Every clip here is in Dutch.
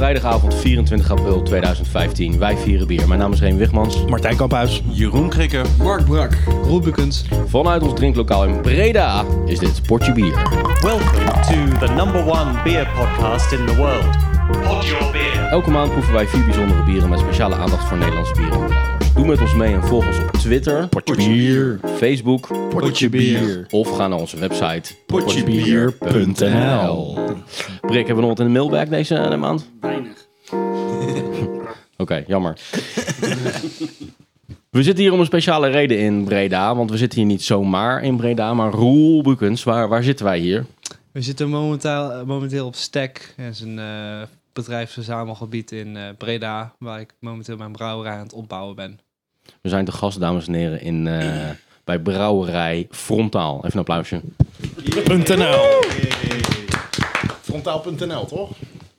vrijdagavond 24 april 2015. Wij vieren bier. Mijn naam is Reen Wigmans. Martijn Kamphuis. Jeroen Krikke. Mark Brak. Roebekens. Vanuit ons drinklokaal in Breda is dit Potje Bier. Welcome to the number one beer podcast in the world. Pod your beer. Elke maand proeven wij vier bijzondere bieren met speciale aandacht voor Nederlandse bieren. Doe met ons mee en volg ons op Twitter, Potje bier. Facebook Potje bier. of ga naar onze website Potjebier.nl. Brik, hebben we nog wat in de mailbag deze eh, maand? Weinig. Oké, jammer. we zitten hier om een speciale reden in Breda, want we zitten hier niet zomaar in Breda, maar Roel Bukens, waar, waar zitten wij hier? We zitten momenteel, eh, momenteel op Stek. Dat is een eh bedrijfsverzamelgebied in eh, Breda, waar ik momenteel mijn brouwerij aan het opbouwen ben. We zijn te gast, dames en heren, in, eh, bij Brouwerij Frontaal. Even een applausje. .nl. Frontaal.nl, toch?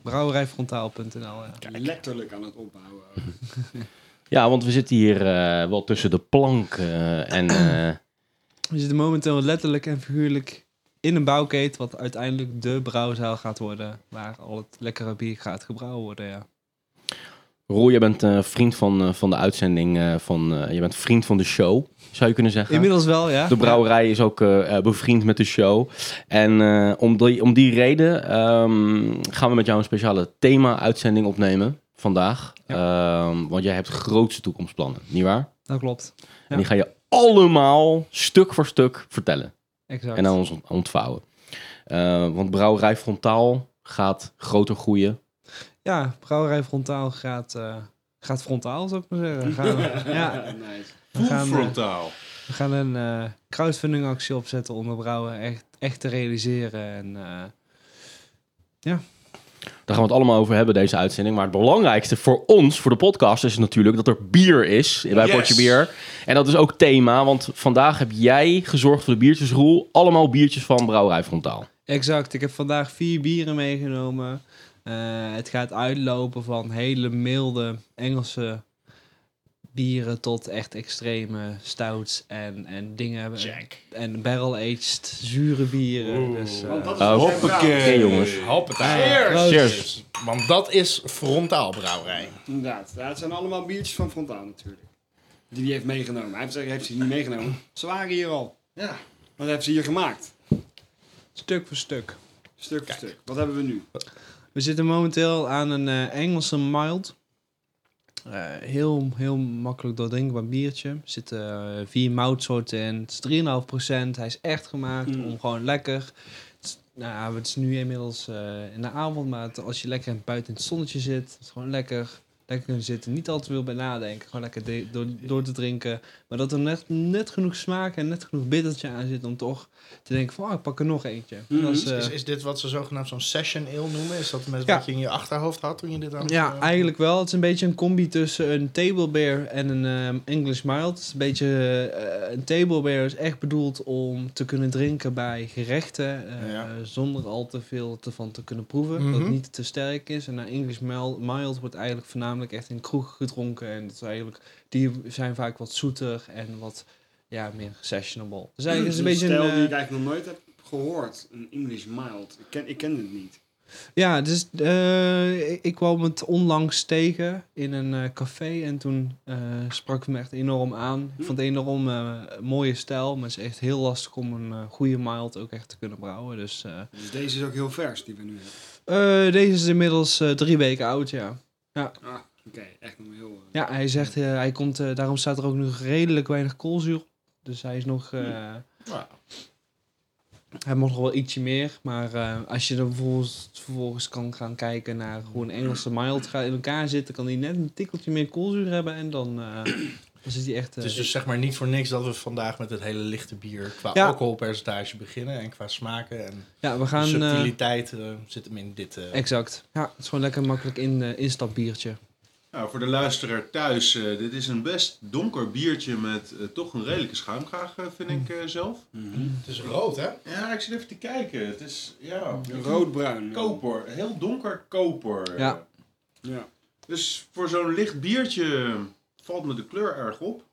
Brouwerijfrontaal.nl. Ja. Letterlijk aan het opbouwen. Ja, want we zitten hier eh, wel tussen de plank eh, en... eh, We zitten momenteel letterlijk en figuurlijk in een bouwkeet, wat uiteindelijk de brouwzaal gaat worden, waar al het lekkere bier gaat gebrouwen worden. Ja. Roel, jij bent eh, vriend van, eh, van de uitzending, eh, van, je bent vriend van de show, zou je kunnen zeggen. Inmiddels wel, ja. De brouwerij is ook bevriend met de show. En om, die, om die reden ehm, gaan we met jou een speciale thema-uitzending opnemen vandaag. Ehm, want jij hebt grootste toekomstplannen, nietwaar? Dat klopt. En die ga je allemaal stuk voor stuk vertellen. Exact. En aan ons ont- ontvouwen. Want Brouwerij Frontaal gaat groter groeien. Ja, Brouwerij Frontaal gaat, eh, gaat frontaal, zou ik maar zeggen. We gaan, ja, nice. we gaan, eh, Frontaal. We gaan een eh crowdfunding actie opzetten om de brouwen echt, echt te realiseren. En eh, Daar gaan we het allemaal over hebben, deze uitzending. Maar het belangrijkste voor ons, voor de podcast, is natuurlijk dat er bier is bij Yes. Potje Bier. En dat is ook thema, want vandaag heb jij gezorgd voor de biertjesroel. Allemaal biertjes van Brouwerij Frontaal. exact, ik heb vandaag vier bieren meegenomen. Eh, het gaat uitlopen van hele milde Engelse bieren tot echt extreme stouts en, en dingen. En barrel-aged zure bieren. Dus, eh, Want dat is Oh, hoppakee, brouwt. jongens. Hoppatee. Cheers. Cheers. Want dat is Frontaal Brouwerij. Inderdaad. Het zijn allemaal biertjes van Frontaal natuurlijk. Die hij heeft meegenomen. Hij heeft, ze- heeft ze niet meegenomen. Ze waren hier al. Ja. Wat heeft ze hier gemaakt? stuk voor stuk. Stuk voor stuk. Wat hebben we nu? We zitten momenteel aan een eh, Engelse mild. Eh, heel, heel makkelijk doordrinkbaar biertje. Er zitten eh, vier moutsoorten in. Het is 3,5%. Hij is echt gemaakt Mm. om gewoon lekker... Het is, nou, het is nu inmiddels in de avond, maar het- als je lekker buiten in het zonnetje zit, is het gewoon lekker, lekker kunnen zitten. Niet al te veel bij nadenken, gewoon lekker door, door te drinken. Maar dat er net, net genoeg smaak en net genoeg bittertje aan zit om toch te denken van, oh, ik pak er nog eentje. Mhm. Is, eh, Is, is dit wat ze zogenaamd zo'n session ale noemen? Is dat met Ja. wat je in je achterhoofd had toen je dit aan het, Ja, eh, eigenlijk wel. Het is een beetje een combi tussen een table bear en een ehm, English mild. Het is een beetje eh, een table bear is echt bedoeld om te kunnen drinken bij gerechten eh, Ja. zonder al te veel ervan te kunnen proeven. Dat Mhm. het niet te sterk is. En een English mild, mild wordt eigenlijk voornamelijk echt in kroeg gedronken en dat is eigenlijk die zijn vaak wat zoeter en wat ja, meer sessionable. Dus eigenlijk is een beetje stijl een, die eh, ik eigenlijk nog nooit heb gehoord. Een English mild. Ik ken, ik ken het niet. Ja, dus eh, ik, kwam het onlangs tegen in een eh, café en toen eh, sprak het me echt enorm aan. Ik vond het enorm eh, een mooie stijl, maar het is echt heel lastig om een eh, goede mild ook echt te kunnen brouwen. Dus eh, Dus deze is ook heel vers die we nu hebben. eh, deze is inmiddels eh, drie weken oud, ja. Ah, oké. Echt nog heel... eh, Ja, hij zegt, eh, hij komt, eh, daarom staat er ook nog redelijk weinig koolzuur op. Dus hij is nog... eh, Ja. Hij mag nog wel ietsje meer, maar eh, als je er vervolgens, vervolgens kan gaan kijken naar hoe een Engelse mild gaat in elkaar zitten, kan hij net een tikkeltje meer koolzuur hebben en dan, eh, dan zit hij echt... eh, Het is dus zeg maar niet voor niks dat we vandaag met het hele lichte bier qua Ja. alcoholpercentage beginnen en qua smaken en ja, we gaan... eh, subtiliteit zit hem in dit. eh, exact. Ja, het is gewoon lekker makkelijk in, instapbiertje. Nou, voor de luisteraar thuis, eh, dit is een best donker biertje met eh, toch een redelijke schuimkraag, eh, vind ik eh, zelf. mhm. het is rood, hè? Ja, ik zit even te kijken. Het is, ja... Roodbruin. Koper, heel donker koper. Ja. Ja. Dus voor zo'n licht biertje valt me de kleur erg op.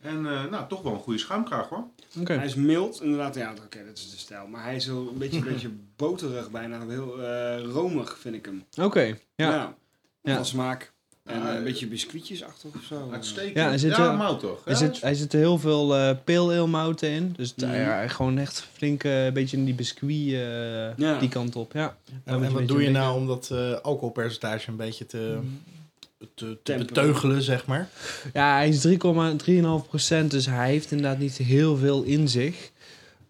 En eh, nou, toch wel een goede schuimkraag hoor. Oké. Hij is mild, inderdaad. Ja, oké, dat is de stijl. Maar hij is wel een beetje, een beetje boterig bijna. Heel eh, romig vind ik hem. Oké, ja. ja. Ja. Van smaak. En eh, een beetje biscuitjesachtig of zo. Uitstekend. Ja, er zit ja, mout toch? Er, Ja, zit, er zitten heel veel eh pale ale mouten in. Dus ja, gewoon echt flink eh, een beetje in die biscuit eh, Ja. die kant op. Ja. En, wat doe je nou om dat eh, alcoholpercentage een beetje te, te, te Temperen. beteugelen, zeg maar? Ja, hij is 3,3,5 procent, dus hij heeft inderdaad niet heel veel in zich.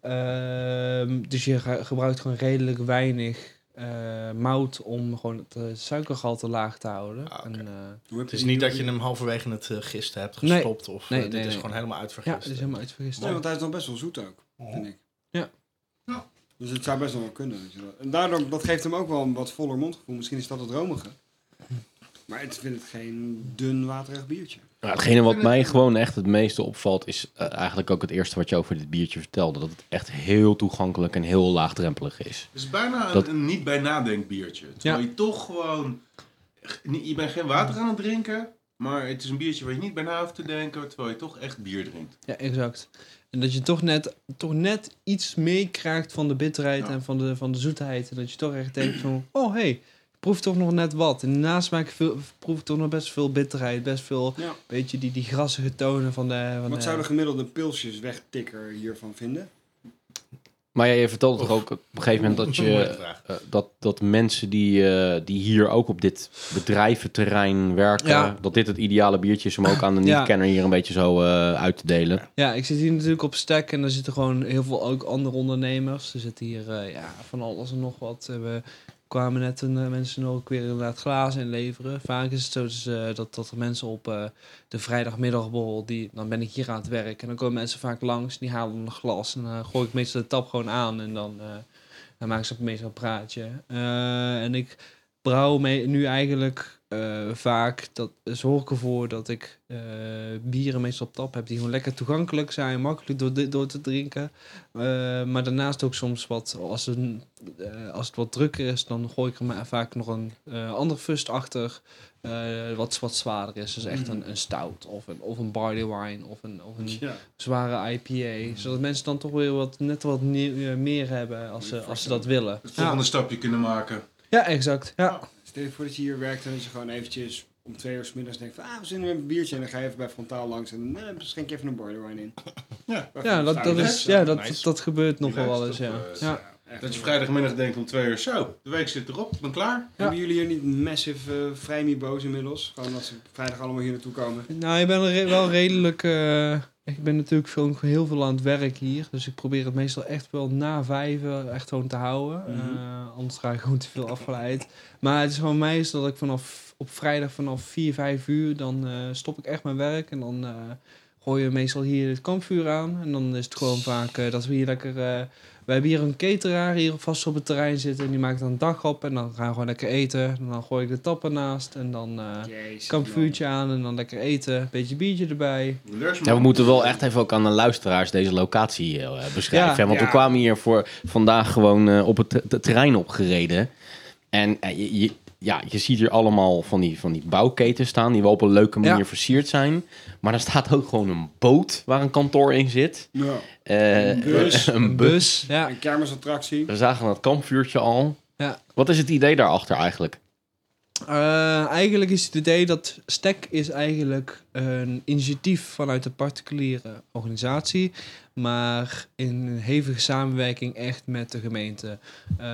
Ehm, dus je ge- gebruikt gewoon redelijk weinig eh, mout om gewoon het eh, suikergehalte laag te houden. Ah. En, eh, Het is niet dat je hem halverwege het uh, gisten hebt Nee. gestopt. Of Nee, dit nee, is gewoon helemaal ja, uitvergist. het is helemaal uitvergist. Nee, want hij is nog best wel zoet ook, Oh. vind ik. Ja. Ja. Dus het zou best wel wel kunnen. weet je wel. En daardoor, dat geeft hem ook wel een wat voller mondgevoel. Misschien is dat het romige. Maar ik vind het geen dun, waterig biertje. Ja, hetgene wat mij gewoon echt het meeste opvalt, is eh, eigenlijk ook het eerste wat je over dit biertje vertelde. Dat het echt heel toegankelijk en heel laagdrempelig is. Het is bijna een, Dat- een niet bij nadenk biertje. Terwijl Ja. je toch gewoon... Je bent geen water aan het drinken, maar het is een biertje waar je niet bij na hoeft te denken, terwijl je toch echt bier drinkt. Ja, exact. En dat je toch net, toch net iets meekrijgt van de bitterheid Ja. en van de, van de zoetheid. En dat je toch echt denkt van, oh hé, hey, ik proef toch nog net wat. En daarnaast maak ik veel, proef ik toch nog best veel bitterheid. Best veel, Ja. beetje die, die grassige tonen van de... Van Wat de, zou de gemiddelde pilsjes wegtikker hiervan vinden? Maar ja, je vertelde toch ook op een gegeven moment dat je... eh, dat, dat mensen die, eh, die hier ook op dit bedrijventerrein werken, Ja. dat dit het ideale biertje is om ook aan de Ja. niet-kenner hier een beetje zo eh, uit te delen. Ja, ik zit hier natuurlijk op stek en er zitten gewoon heel veel ook andere ondernemers. Er zitten hier eh, ja, van alles en nog wat. Eh, We kwamen net een, eh, mensen ook weer inderdaad glazen inleveren. Vaak is het zo dus, eh, dat, dat er mensen op eh, de vrijdagmiddagborrel, die, dan ben ik hier aan het werk. En dan komen mensen vaak langs, die halen een glas. En dan gooi ik meestal de tap gewoon aan en dan, dan maken ze meestal een praatje. En ik brouw mee, nu eigenlijk eh, vaak, dat zorg ik ervoor dat ik eh, bieren meestal op tap heb die gewoon lekker toegankelijk zijn, makkelijk door, door te drinken. Eh, maar daarnaast ook soms wat, als, een, als het wat drukker is, dan gooi ik er maar vaak nog een ander fust achter. wat, wat zwaarder is. Dus echt een, een stout of een, of een barley wine of een, of een Ja. zware IPA. Zodat mensen dan toch weer wat, net wat meer hebben als ze, als ze dat willen. Het volgende stapje kunnen maken. Ja, exact. Ja. Stel je voor dat je hier werkt en dat je gewoon eventjes om twee uur 's middags denkt van... Ah, we zitten met een biertje en dan ga je even bij Frontaal langs en eh, schenk je even een border wine in. Ja. Ja, dat, dat, is, ja dat, dat gebeurt nog wel eens, ja. Relaxed, ja. echt Dat je vrijdagmiddag denkt om twee uur, zo, de week zit erop, ik ben klaar. Hebben jullie hier niet massive uh, vrijmibo's inmiddels? Gewoon dat ze vrijdag allemaal hier naartoe komen. Nou, ik ben er re- wel redelijk... eh, ik ben natuurlijk veel, heel veel aan het werk hier. Dus ik probeer het meestal echt wel na vijven echt gewoon te houden. Mhm. Eh, anders ga ik gewoon te veel afgeleid. Maar het is gewoon meestal dat ik vanaf op vrijdag vanaf 4, 5 uur... dan eh, stop ik echt mijn werk en dan... eh gooi je meestal hier het kampvuur aan. En dan is het gewoon vaak dat we hier lekker... we hebben hier een cateraar hier vast op het terrein zitten. En die maakt dan een dag op. En dan gaan we gewoon lekker eten. En dan gooi ik de tappen naast. En dan eh Jezus, kampvuurtje aan. En dan lekker eten. Een beetje biertje erbij. Ja, we moeten wel echt even ook aan de luisteraars deze locatie eh, beschrijven. Ja, want ja. we kwamen hier voor vandaag gewoon eh, op het te- te- terrein opgereden. En je, je- ja, je ziet hier allemaal van die, van die bouwketen staan, die wel op een leuke manier Ja. versierd zijn. Maar er staat ook gewoon een boot waar een kantoor in zit. Ja. Eh, Een bus. een bus. Ja. Een kermisattractie. We zagen het kampvuurtje al. Ja. Wat is het idee daarachter eigenlijk? Eh, eigenlijk is het idee dat STEC is eigenlijk een initiatief vanuit een particuliere organisatie, maar in hevige samenwerking echt met de gemeente. Eh,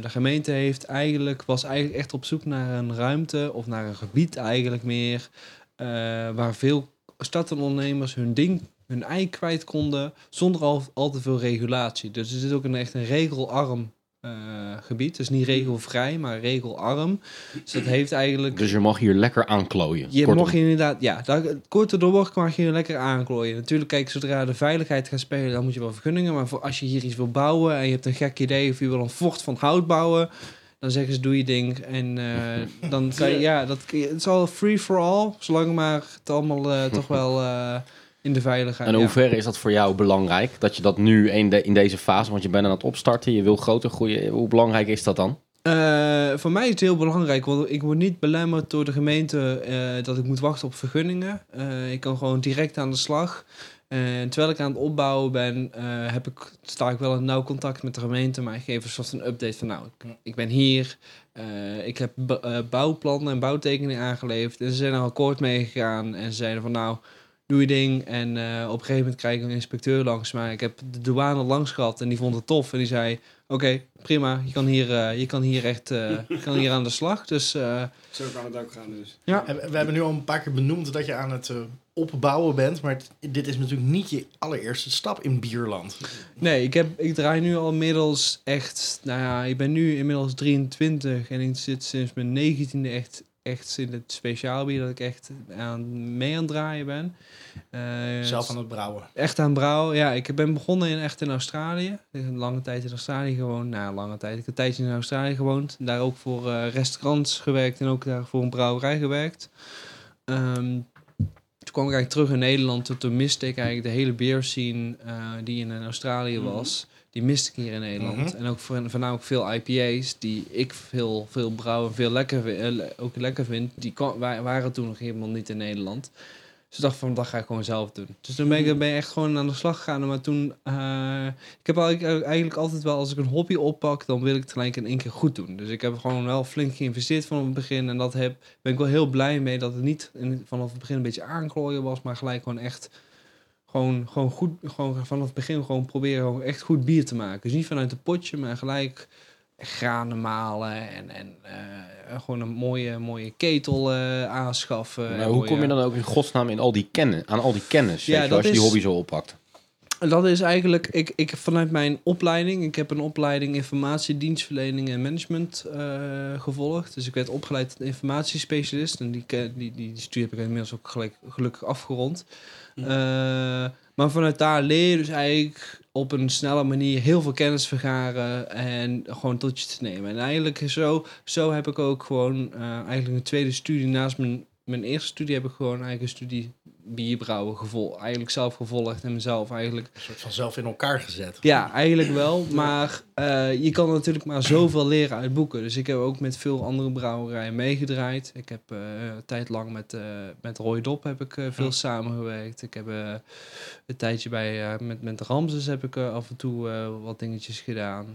de gemeente heeft eigenlijk, was eigenlijk echt op zoek naar een ruimte of naar een gebied eigenlijk meer, eh, waar veel startondernemers hun ding, hun ei kwijt konden zonder al, al te veel regulatie. Dus het is ook een echt een regelarm eh, gebied. Dus niet regelvrij, maar regelarm. Dus dat heeft eigenlijk... Dus je mag hier lekker aanklooien. Je Kortom. mag je inderdaad, ja, dat, korte doorbocht mag je lekker aanklooien. Natuurlijk, kijk, zodra de veiligheid gaat spelen, dan moet je wel vergunningen. Maar voor als je hier iets wil bouwen en je hebt een gek idee of je wil een fort van hout bouwen, dan zeggen ze doe je ding. En eh, dan kan je, ja, dat, het is al free for all, zolang maar het allemaal eh, toch wel eh, in de veiligheid. En in ja. hoeverre is dat voor jou belangrijk? Dat je dat nu in, de, in deze fase, want je bent aan het opstarten, je wil groter groeien. Hoe belangrijk is dat dan? Eh, voor mij is het heel belangrijk, want ik word niet belemmerd door de gemeente eh, dat ik moet wachten op vergunningen. Eh, ik kan gewoon direct aan de slag. En terwijl ik aan het opbouwen ben, heb ik, sta ik wel in nauw contact met de gemeente, maar ik geef een soort een update van nou, ik, ik ben hier, ik heb bouwplannen en bouwtekeningen aangeleverd en ze zijn er akkoord mee gegaan en ze zeiden van nou, doe je ding. En eh, op een gegeven moment krijg ik een inspecteur langs mij. Ik heb de douane langs gehad en die vond het tof en die zei, oké, prima, je kan hier, eh, je kan hier echt eh, je kan hier aan de slag. Dus eh, Zo kan het ook gaan dus. En we hebben nu al een paar keer benoemd dat je aan het opbouwen bent. Maar het- dit is natuurlijk niet je allereerste stap in bierland. Nee, ik, heb, ik draai nu al inmiddels echt... Nou ja, ik ben nu inmiddels 23 en ik zit sinds mijn 19e echt, echt in het speciaalbier dat ik echt aan, mee aan het draaien ben. Eh, Zelf aan het brouwen. Echt aan brouwen. Ja, ik ben begonnen in, echt in Australië. Ik heb een lange tijd in Australië gewoond. Nou, lange tijd. Ik heb een tijdje in Australië gewoond. Daar ook voor eh, restaurants gewerkt en ook daar voor een brouwerij gewerkt. Ehm, toen kwam ik eigenlijk terug in Nederland. Toen, toen miste ik eigenlijk de hele beerscene eh die in Australië Mhm. was. Die miste ik hier in Nederland. Mhm. En ook voor- voornamelijk veel IPA's die ik veel, veel brouw en veel lekker, ook lekker vind. Die waren toen nog helemaal niet in Nederland. Dus dacht van, dat ga ik gewoon zelf doen. Dus toen ben ik, ben ik echt gewoon aan de slag gegaan. Maar toen, eh, ik heb eigenlijk, eigenlijk altijd wel, als ik een hobby oppak, dan wil ik het gelijk in één keer goed doen. Dus ik heb gewoon wel flink geïnvesteerd vanaf het begin. En dat heb, ben ik wel heel blij mee dat het niet in, vanaf het begin een beetje aanklooien was, maar gelijk gewoon echt gewoon, gewoon goed, gewoon vanaf het begin gewoon proberen gewoon echt goed bier te maken. Dus niet vanuit een potje, maar gelijk granen malen en, en eh, gewoon een mooie, mooie ketel eh, aanschaffen. Maar hoe mooie- kom je dan ook in godsnaam in al die kennis, aan al die kennis, Ja, je, als je die is- hobby zo oppakt? Dat is eigenlijk, ik, ik vanuit mijn opleiding, ik heb een opleiding informatiedienstverlening en management eh, gevolgd. Dus ik werd opgeleid tot informatiespecialist en die, die, die, die studie heb ik inmiddels ook gelijk, gelukkig afgerond. Hm. Eh, maar vanuit daar leer je dus eigenlijk op een snelle manier heel veel kennis vergaren en gewoon tot je te nemen. En eigenlijk zo, zo heb ik ook gewoon eh, eigenlijk een tweede studie naast mijn, mijn eerste studie heb ik gewoon eigenlijk een studie bierbrouwen gevol, eigenlijk zelf gevolgd en mezelf eigenlijk Een soort van zelf in elkaar gezet. ja, eigenlijk wel. Maar eh, je kan natuurlijk maar zoveel leren uit boeken. Dus ik heb ook met veel andere brouwerijen meegedraaid. Ik heb een tijd lang met, eh met Roy Dop heb ik, veel Ja. samengewerkt. Ik heb een tijdje bij, met, met Ramses heb ik af en toe wat dingetjes gedaan.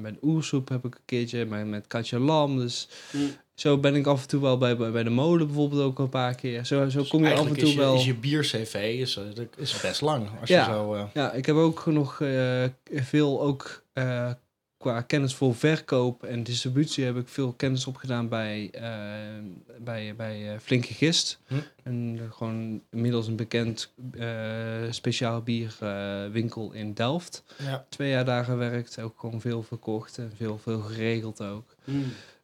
Met Oersoep heb ik een keertje, met, met Katja Lam. Dus Hm. Zo ben ik af en toe wel bij, bij bij de molen bijvoorbeeld ook een paar keer. Zo, zo Dus kom je af en toe is je, wel... Is je bier-cv is, eh, is best lang. Als Ja. je zo, eh, Ja, ik heb ook nog eh, veel ook qua kennis voor verkoop en distributie heb ik veel kennis opgedaan bij, eh, bij, bij eh, Flinke Gist. Hm. En eh, gewoon inmiddels een bekend speciaal bierwinkel in Delft. ja. Twee jaar daar gewerkt, ook gewoon veel verkocht en veel, veel geregeld ook.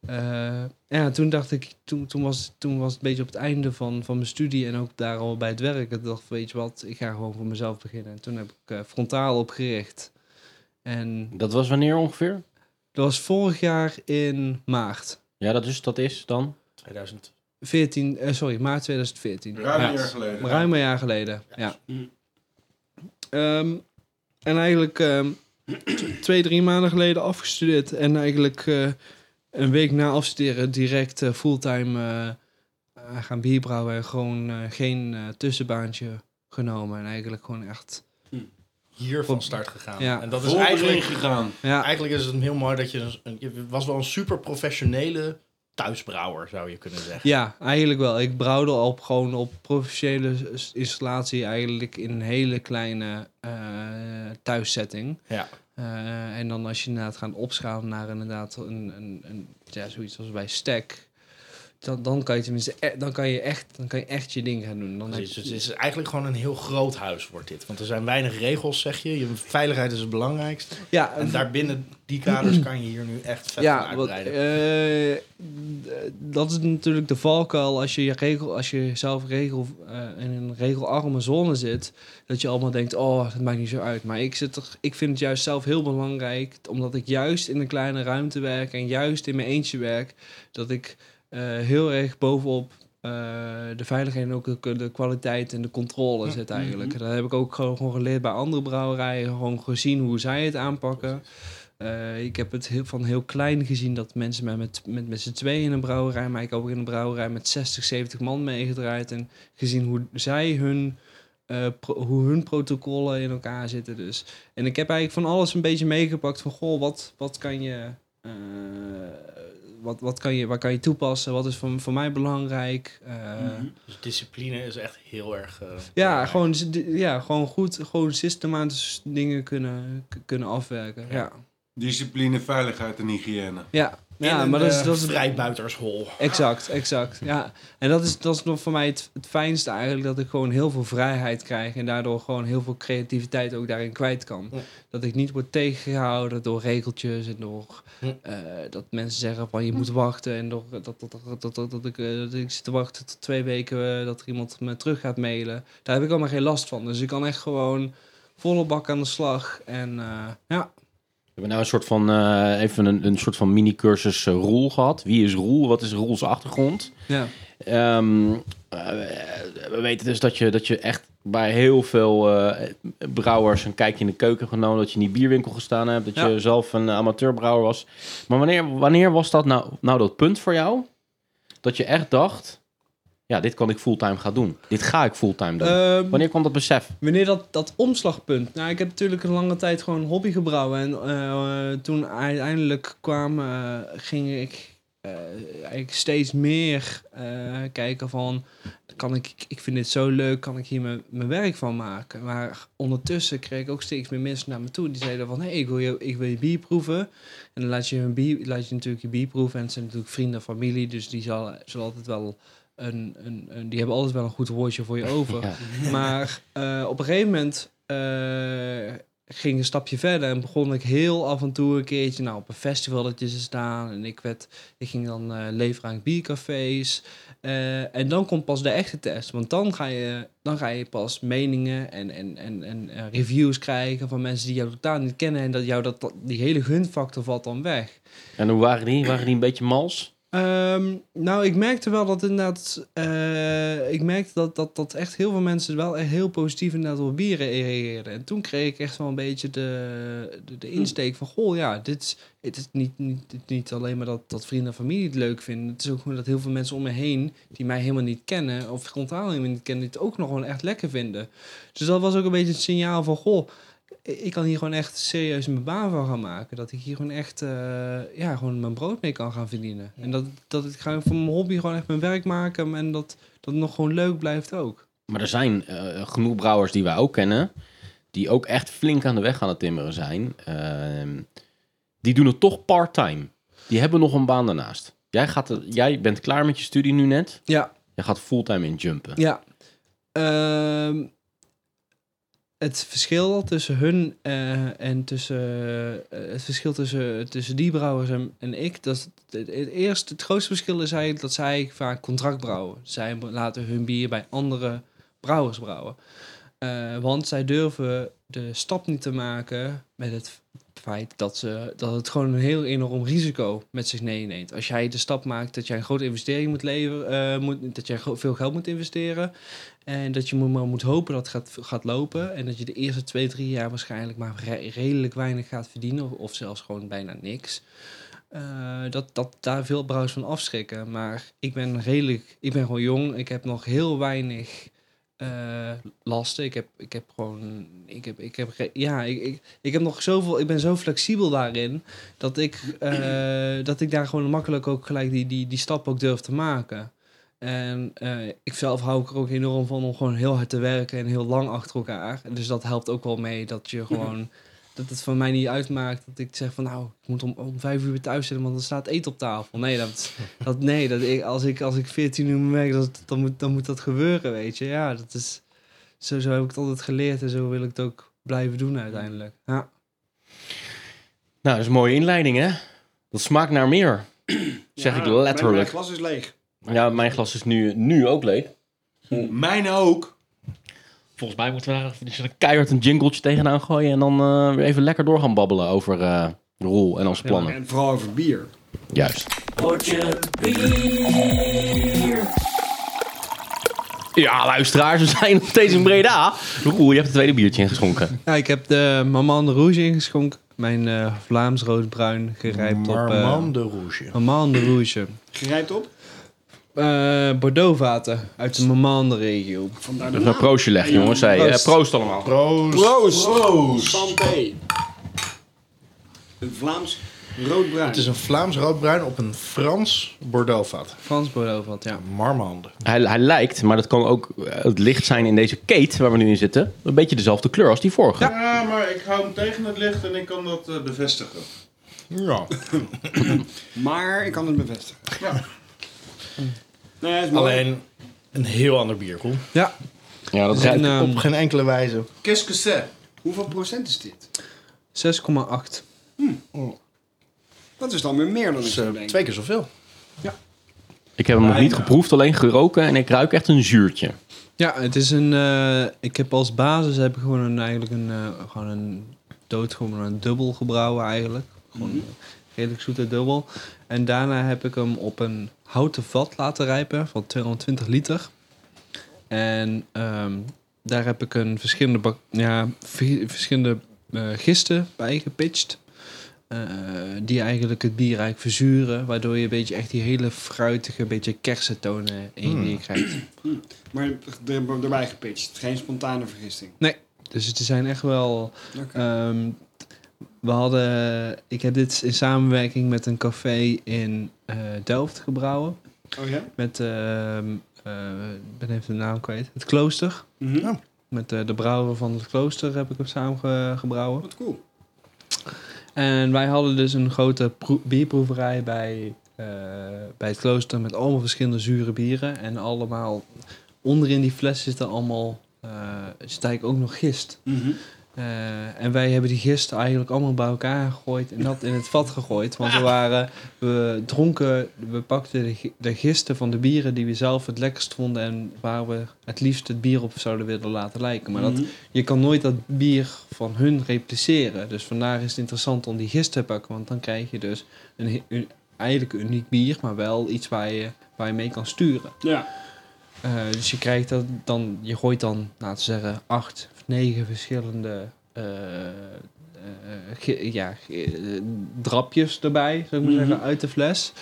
Eh, ja, toen dacht ik, toen, toen, was, toen was het een beetje op het einde van, van mijn studie en ook daar al bij het werk. Ik dacht, weet je wat, ik ga gewoon voor mezelf beginnen. En toen heb ik frontaal opgericht. En Dat was wanneer ongeveer? dat was vorig jaar in maart. Ja, dat is, dat is dan? 2000. 14, eh, sorry, maart 2014. Ruim Ja. een jaar geleden. Maar Ruim een jaar geleden, ja. Mm. Ehm, en eigenlijk ehm, t- twee, drie maanden geleden afgestudeerd. En eigenlijk eh, een week na afstuderen direct eh, fulltime eh, eh, gaan bierbrouwen. En gewoon eh, geen eh, tussenbaantje genomen. En eigenlijk gewoon echt... Hier van start gegaan. Ja. En dat is eigenlijk, gegaan. Ja, eigenlijk is het heel mooi dat je, een- een- je was wel een super professionele thuisbrouwer, zou je kunnen zeggen. ja, eigenlijk wel. Ik brouwde op, gewoon op professionele installatie eigenlijk in een hele kleine eh, thuissetting. Ja. Eh, en dan als je inderdaad gaat opschalen naar inderdaad een, een, een ja, zoiets als bij Stack, dan, dan kan je tenminste, e- dan kan je echt, dan kan je echt je ding gaan doen. Dan Precies, je- dus het is eigenlijk gewoon een heel groot huis wordt dit. Want er zijn weinig regels, zeg je. je veiligheid is het belangrijkste. ja, En daarbinnen die kaders kan je hier nu echt vet ja, uitbreiden. eh, dat is natuurlijk de valkuil als je, je regel, als je zelf regel, eh, in een regelarme zone zit, dat je allemaal denkt, oh, dat maakt niet zo uit. Maar ik, zit er, ik vind het juist zelf heel belangrijk, omdat ik juist in een kleine ruimte werk en juist in mijn eentje werk, dat ik heel erg bovenop eh, de veiligheid en ook de, de kwaliteit en de controle zit eigenlijk. Dat heb ik ook gewoon, gewoon geleerd bij andere brouwerijen, gewoon gezien hoe zij het aanpakken. Eh, ik heb het heel, van heel klein gezien dat mensen met, met, met, met z'n tweeën in een brouwerij, maar ik heb ook in een brouwerij met 60, 70 man meegedraaid en gezien hoe zij hun, eh, pro- hoe hun protocollen in elkaar zitten. Dus. En ik heb eigenlijk van alles een beetje meegepakt van, goh, wat, wat kan je... eh, wat, wat kan je, waar kan je toepassen? Wat is voor, voor mij belangrijk? Eh, Dus discipline is echt heel erg... eh, ja, gewoon, ja, gewoon goed, gewoon systematisch dingen kunnen, k- kunnen afwerken. Ja, Discipline, veiligheid en hygiëne. ja. Ja een, maar dat is, eh, dat is vrijbuitershol. exact, exact. Ja, en dat is, dat is nog voor mij het, het fijnste eigenlijk, dat ik gewoon heel veel vrijheid krijg en daardoor gewoon heel veel creativiteit ook daarin kwijt kan. Ja. Dat ik niet word tegengehouden door regeltjes en door Ja. eh, dat mensen zeggen van je moet wachten en door dat, dat, dat, dat, dat, dat ik, eh, dat ik zit te wachten tot twee weken dat er iemand me terug gaat mailen. Daar heb ik allemaal geen last van. Dus ik kan echt gewoon volle bak aan de slag en ja. We hebben nou een soort van, eh, even een, een soort van mini-cursus eh, Roel gehad. Wie is Roel? Wat is Roels achtergrond? ja. Ehm, eh, we weten dus dat je, dat je echt bij heel veel brouwers een kijkje in de keuken hebt genomen. Dat je in die bierwinkel gestaan hebt. Dat Ja. je zelf een amateurbrouwer was. Maar wanneer, wanneer was dat nou, nou dat punt voor jou? Dat je echt dacht, ja, dit kan ik fulltime gaan doen. Dit ga ik fulltime doen. Ehm, wanneer kwam dat besef? Wanneer dat, dat omslagpunt. Nou, ik heb natuurlijk een lange tijd gewoon hobby gebrouwen. En eh, toen uiteindelijk kwam, eh, ging ik eh, eigenlijk steeds meer kijken van... Kan ik, ik vind dit zo leuk, kan ik hier mijn, mijn werk van maken? Maar ondertussen kreeg ik ook steeds meer mensen naar me toe. Die zeiden van, hé, hey, ik, wil je, ik wil je bier proeven. En dan laat je, een bier, laat je natuurlijk je bier proeven. En het zijn natuurlijk vrienden en familie. Dus die zal, zullen altijd wel... Een, een, een, die hebben altijd wel een goed woordje voor je over. Ja. Maar eh, op een gegeven moment eh, ging een stapje verder en begon ik heel af en toe een keertje nou, op een festivaletje te staan. En ik, werd, ik ging dan eh, leveren aan biercafés. En dan komt pas de echte test. Want dan ga je, dan ga je pas meningen en, en, en, en reviews krijgen van mensen die jou totaal niet kennen. En dat jou dat- die hele gunfactor valt dan weg. En hoe waren die? Waren die een beetje mals? Ehm, nou, ik merkte wel dat inderdaad... eh, ik merkte dat, dat, dat echt heel veel mensen wel echt heel positief inderdaad op bieren reageerden. En toen kreeg ik echt wel een beetje de, de, de insteek van... Goh, ja, dit is, het is niet, niet, niet- alleen maar dat, dat vrienden en familie het leuk vinden. Het is ook gewoon dat heel veel mensen om me heen... die mij helemaal niet kennen of frontaal helemaal niet kennen... het ook nog gewoon echt lekker vinden. Dus dat was ook een beetje het signaal van... Goh, ik kan hier gewoon echt serieus mijn baan van gaan maken. Dat ik hier gewoon echt eh, ja, gewoon mijn brood mee kan gaan verdienen. En dat, dat ik ga van mijn hobby gewoon echt mijn werk maken. En dat, dat nog gewoon leuk blijft ook. Maar er zijn eh, genoeg brouwers die wij ook kennen, die ook echt flink aan de weg aan het timmeren zijn. Ehm, die doen het toch part-time. Die hebben nog een baan daarnaast. Jij, gaat er, jij bent klaar met je studie nu net. Ja, Jij gaat fulltime in jumpen. ja. Ehm, het verschil tussen hun eh, en tussen eh, het verschil tussen, tussen die brouwers en, ik, dat het, eerste, het grootste verschil is eigenlijk dat zij vaak contract brouwen. Zij laten hun bier bij andere brouwers brouwen. Eh, want zij durven de stap niet te maken met het feit dat, ze, dat het gewoon een heel enorm risico met zich meeneemt. Als jij de stap maakt dat jij een grote investering moet leveren, moet, dat jij veel geld moet investeren. En dat je maar moet hopen dat het gaat, gaat lopen. En dat je de eerste twee, drie jaar waarschijnlijk maar re- redelijk weinig gaat verdienen. Of, zelfs gewoon bijna niks. Eh, dat, dat daar veel brouwers van afschrikken. Maar ik ben redelijk, ik ben gewoon jong. Ik heb nog heel weinig eh, lasten. Ik heb, ik heb gewoon, ik heb, ik heb, ja, ik, ik, ik heb nog zoveel, ik ben zo flexibel daarin. Dat ik, eh, dat ik daar gewoon makkelijk ook gelijk die, die, die stap ook durf te maken. En eh, ik zelf hou ik er ook enorm van om gewoon heel hard te werken en heel lang achter elkaar. En Dus dat helpt ook wel mee dat je gewoon, dat het van mij niet uitmaakt dat ik zeg van nou, ik moet om, om vijf uur weer thuis zitten, want er staat eten op tafel. Nee, dat, dat, nee dat ik, als, ik, als ik 14 uur werken, dat, dan, moet, dan moet dat gebeuren, weet je. Ja, dat is, zo, zo heb ik het altijd geleerd en zo wil ik het ook blijven doen uiteindelijk. Ja. Nou, dat is een mooie inleiding, hè? Dat smaakt naar meer. Zeg Ja, ik Mijn, mijn letterlijk. glas is leeg. Ja, mijn glas is nu, nu ook leeg. Mijn ook. Volgens mij moeten we daar even een keihard een jingletje tegenaan gooien... en dan eh, weer even lekker door gaan babbelen over eh Roel en onze plannen. En vooral over bier. Juist. Ja, luisteraars, we zijn nog steeds in Breda. Oeh, je hebt het tweede biertje ingeschonken. Ja, ik heb de Maman de Rouge ingeschonken. Mijn eh, Vlaams roodbruin gerijpt op... eh Marmande Rouge. Maman de Rouge. Gerijpt op? Eh Bordeaux vaten uit de Maman de regio. Vandaar de is een proostje leg, jongens. Hey, eh, Proost. proost allemaal. Proost. Proost! Santé! Een Vlaams roodbruin. Het is een Vlaams roodbruin op een Frans Bordeauxvat. Frans Bordeaux vat, ja. Marmande. Hij, hij lijkt, maar dat kan ook eh, het licht zijn in deze kate waar we nu in zitten. Een beetje dezelfde kleur als die vorige. Ja, maar ik hou hem tegen het licht en ik kan dat eh, bevestigen. Ja. Maar ik kan het bevestigen. Ja. Nee, is. Alleen een heel ander bier. Ja, Ja, dat en, ruikt. ehm, Op geen enkele wijze. Qu'est-ce que c'est? Hoeveel procent is dit? 6,8. Dat is dan weer meer dan ik is zou eh, denken. twee keer zoveel. Ik heb hem nog niet geproefd, alleen geroken en ik ruik echt een zuurtje. Ja, het is een. eh, ik heb als basis heb ik gewoon een, eigenlijk een, eh, gewoon een dood, gewoon een dubbel gebrouwen eigenlijk. Gewoon Mhm. een redelijk zoete dubbel. En daarna heb ik hem op een houten vat laten rijpen van 220 liter. En ehm, daar heb ik een verschillende, bak- ja, v- verschillende eh, gisten bij gepitcht. eh, die eigenlijk het bier eigenlijk verzuren. Waardoor je een beetje echt die hele fruitige, beetje kersentonen in je Mm. bier krijgt. Maar er, erbij gepitcht. Geen spontane vergisting. Dus het zijn echt wel. Ehm, we hadden. Ik heb dit in samenwerking met een café in eh, Delft gebrouwen. oh ja? Met. ehm, eh, ik ben even de naam kwijt. Het Klooster. Mhm. Ja. Met eh, de brouwer van het Klooster heb ik hem samen ge- gebrouwen. Wat cool. En wij hadden dus een grote proe- bierproeverij bij, eh, bij het klooster met allemaal verschillende zure bieren. En allemaal onderin die fles zitten allemaal, eh zit eigenlijk ook nog gist. Mhm. Eh, en wij hebben die gist eigenlijk allemaal bij elkaar gegooid en dat in het vat gegooid. Want we waren, we dronken, we pakten de, gi- de gisten van de bieren die we zelf het lekkerst vonden en waar we het liefst het bier op zouden willen laten lijken. Maar dat Mhm. je kan nooit dat bier van hun repliceren. Dus vandaar is het interessant om die gist te pakken. Want dan krijg je dus een, eigenlijk een uniek bier, maar wel iets waar je, waar je mee kan sturen. Ja. Eh, dus je krijgt dat dan, je gooit dan, laten we zeggen, acht negen verschillende eh, ja, ge- eh, drapjes erbij, zou ik maar Mhm. zeggen, uit de fles.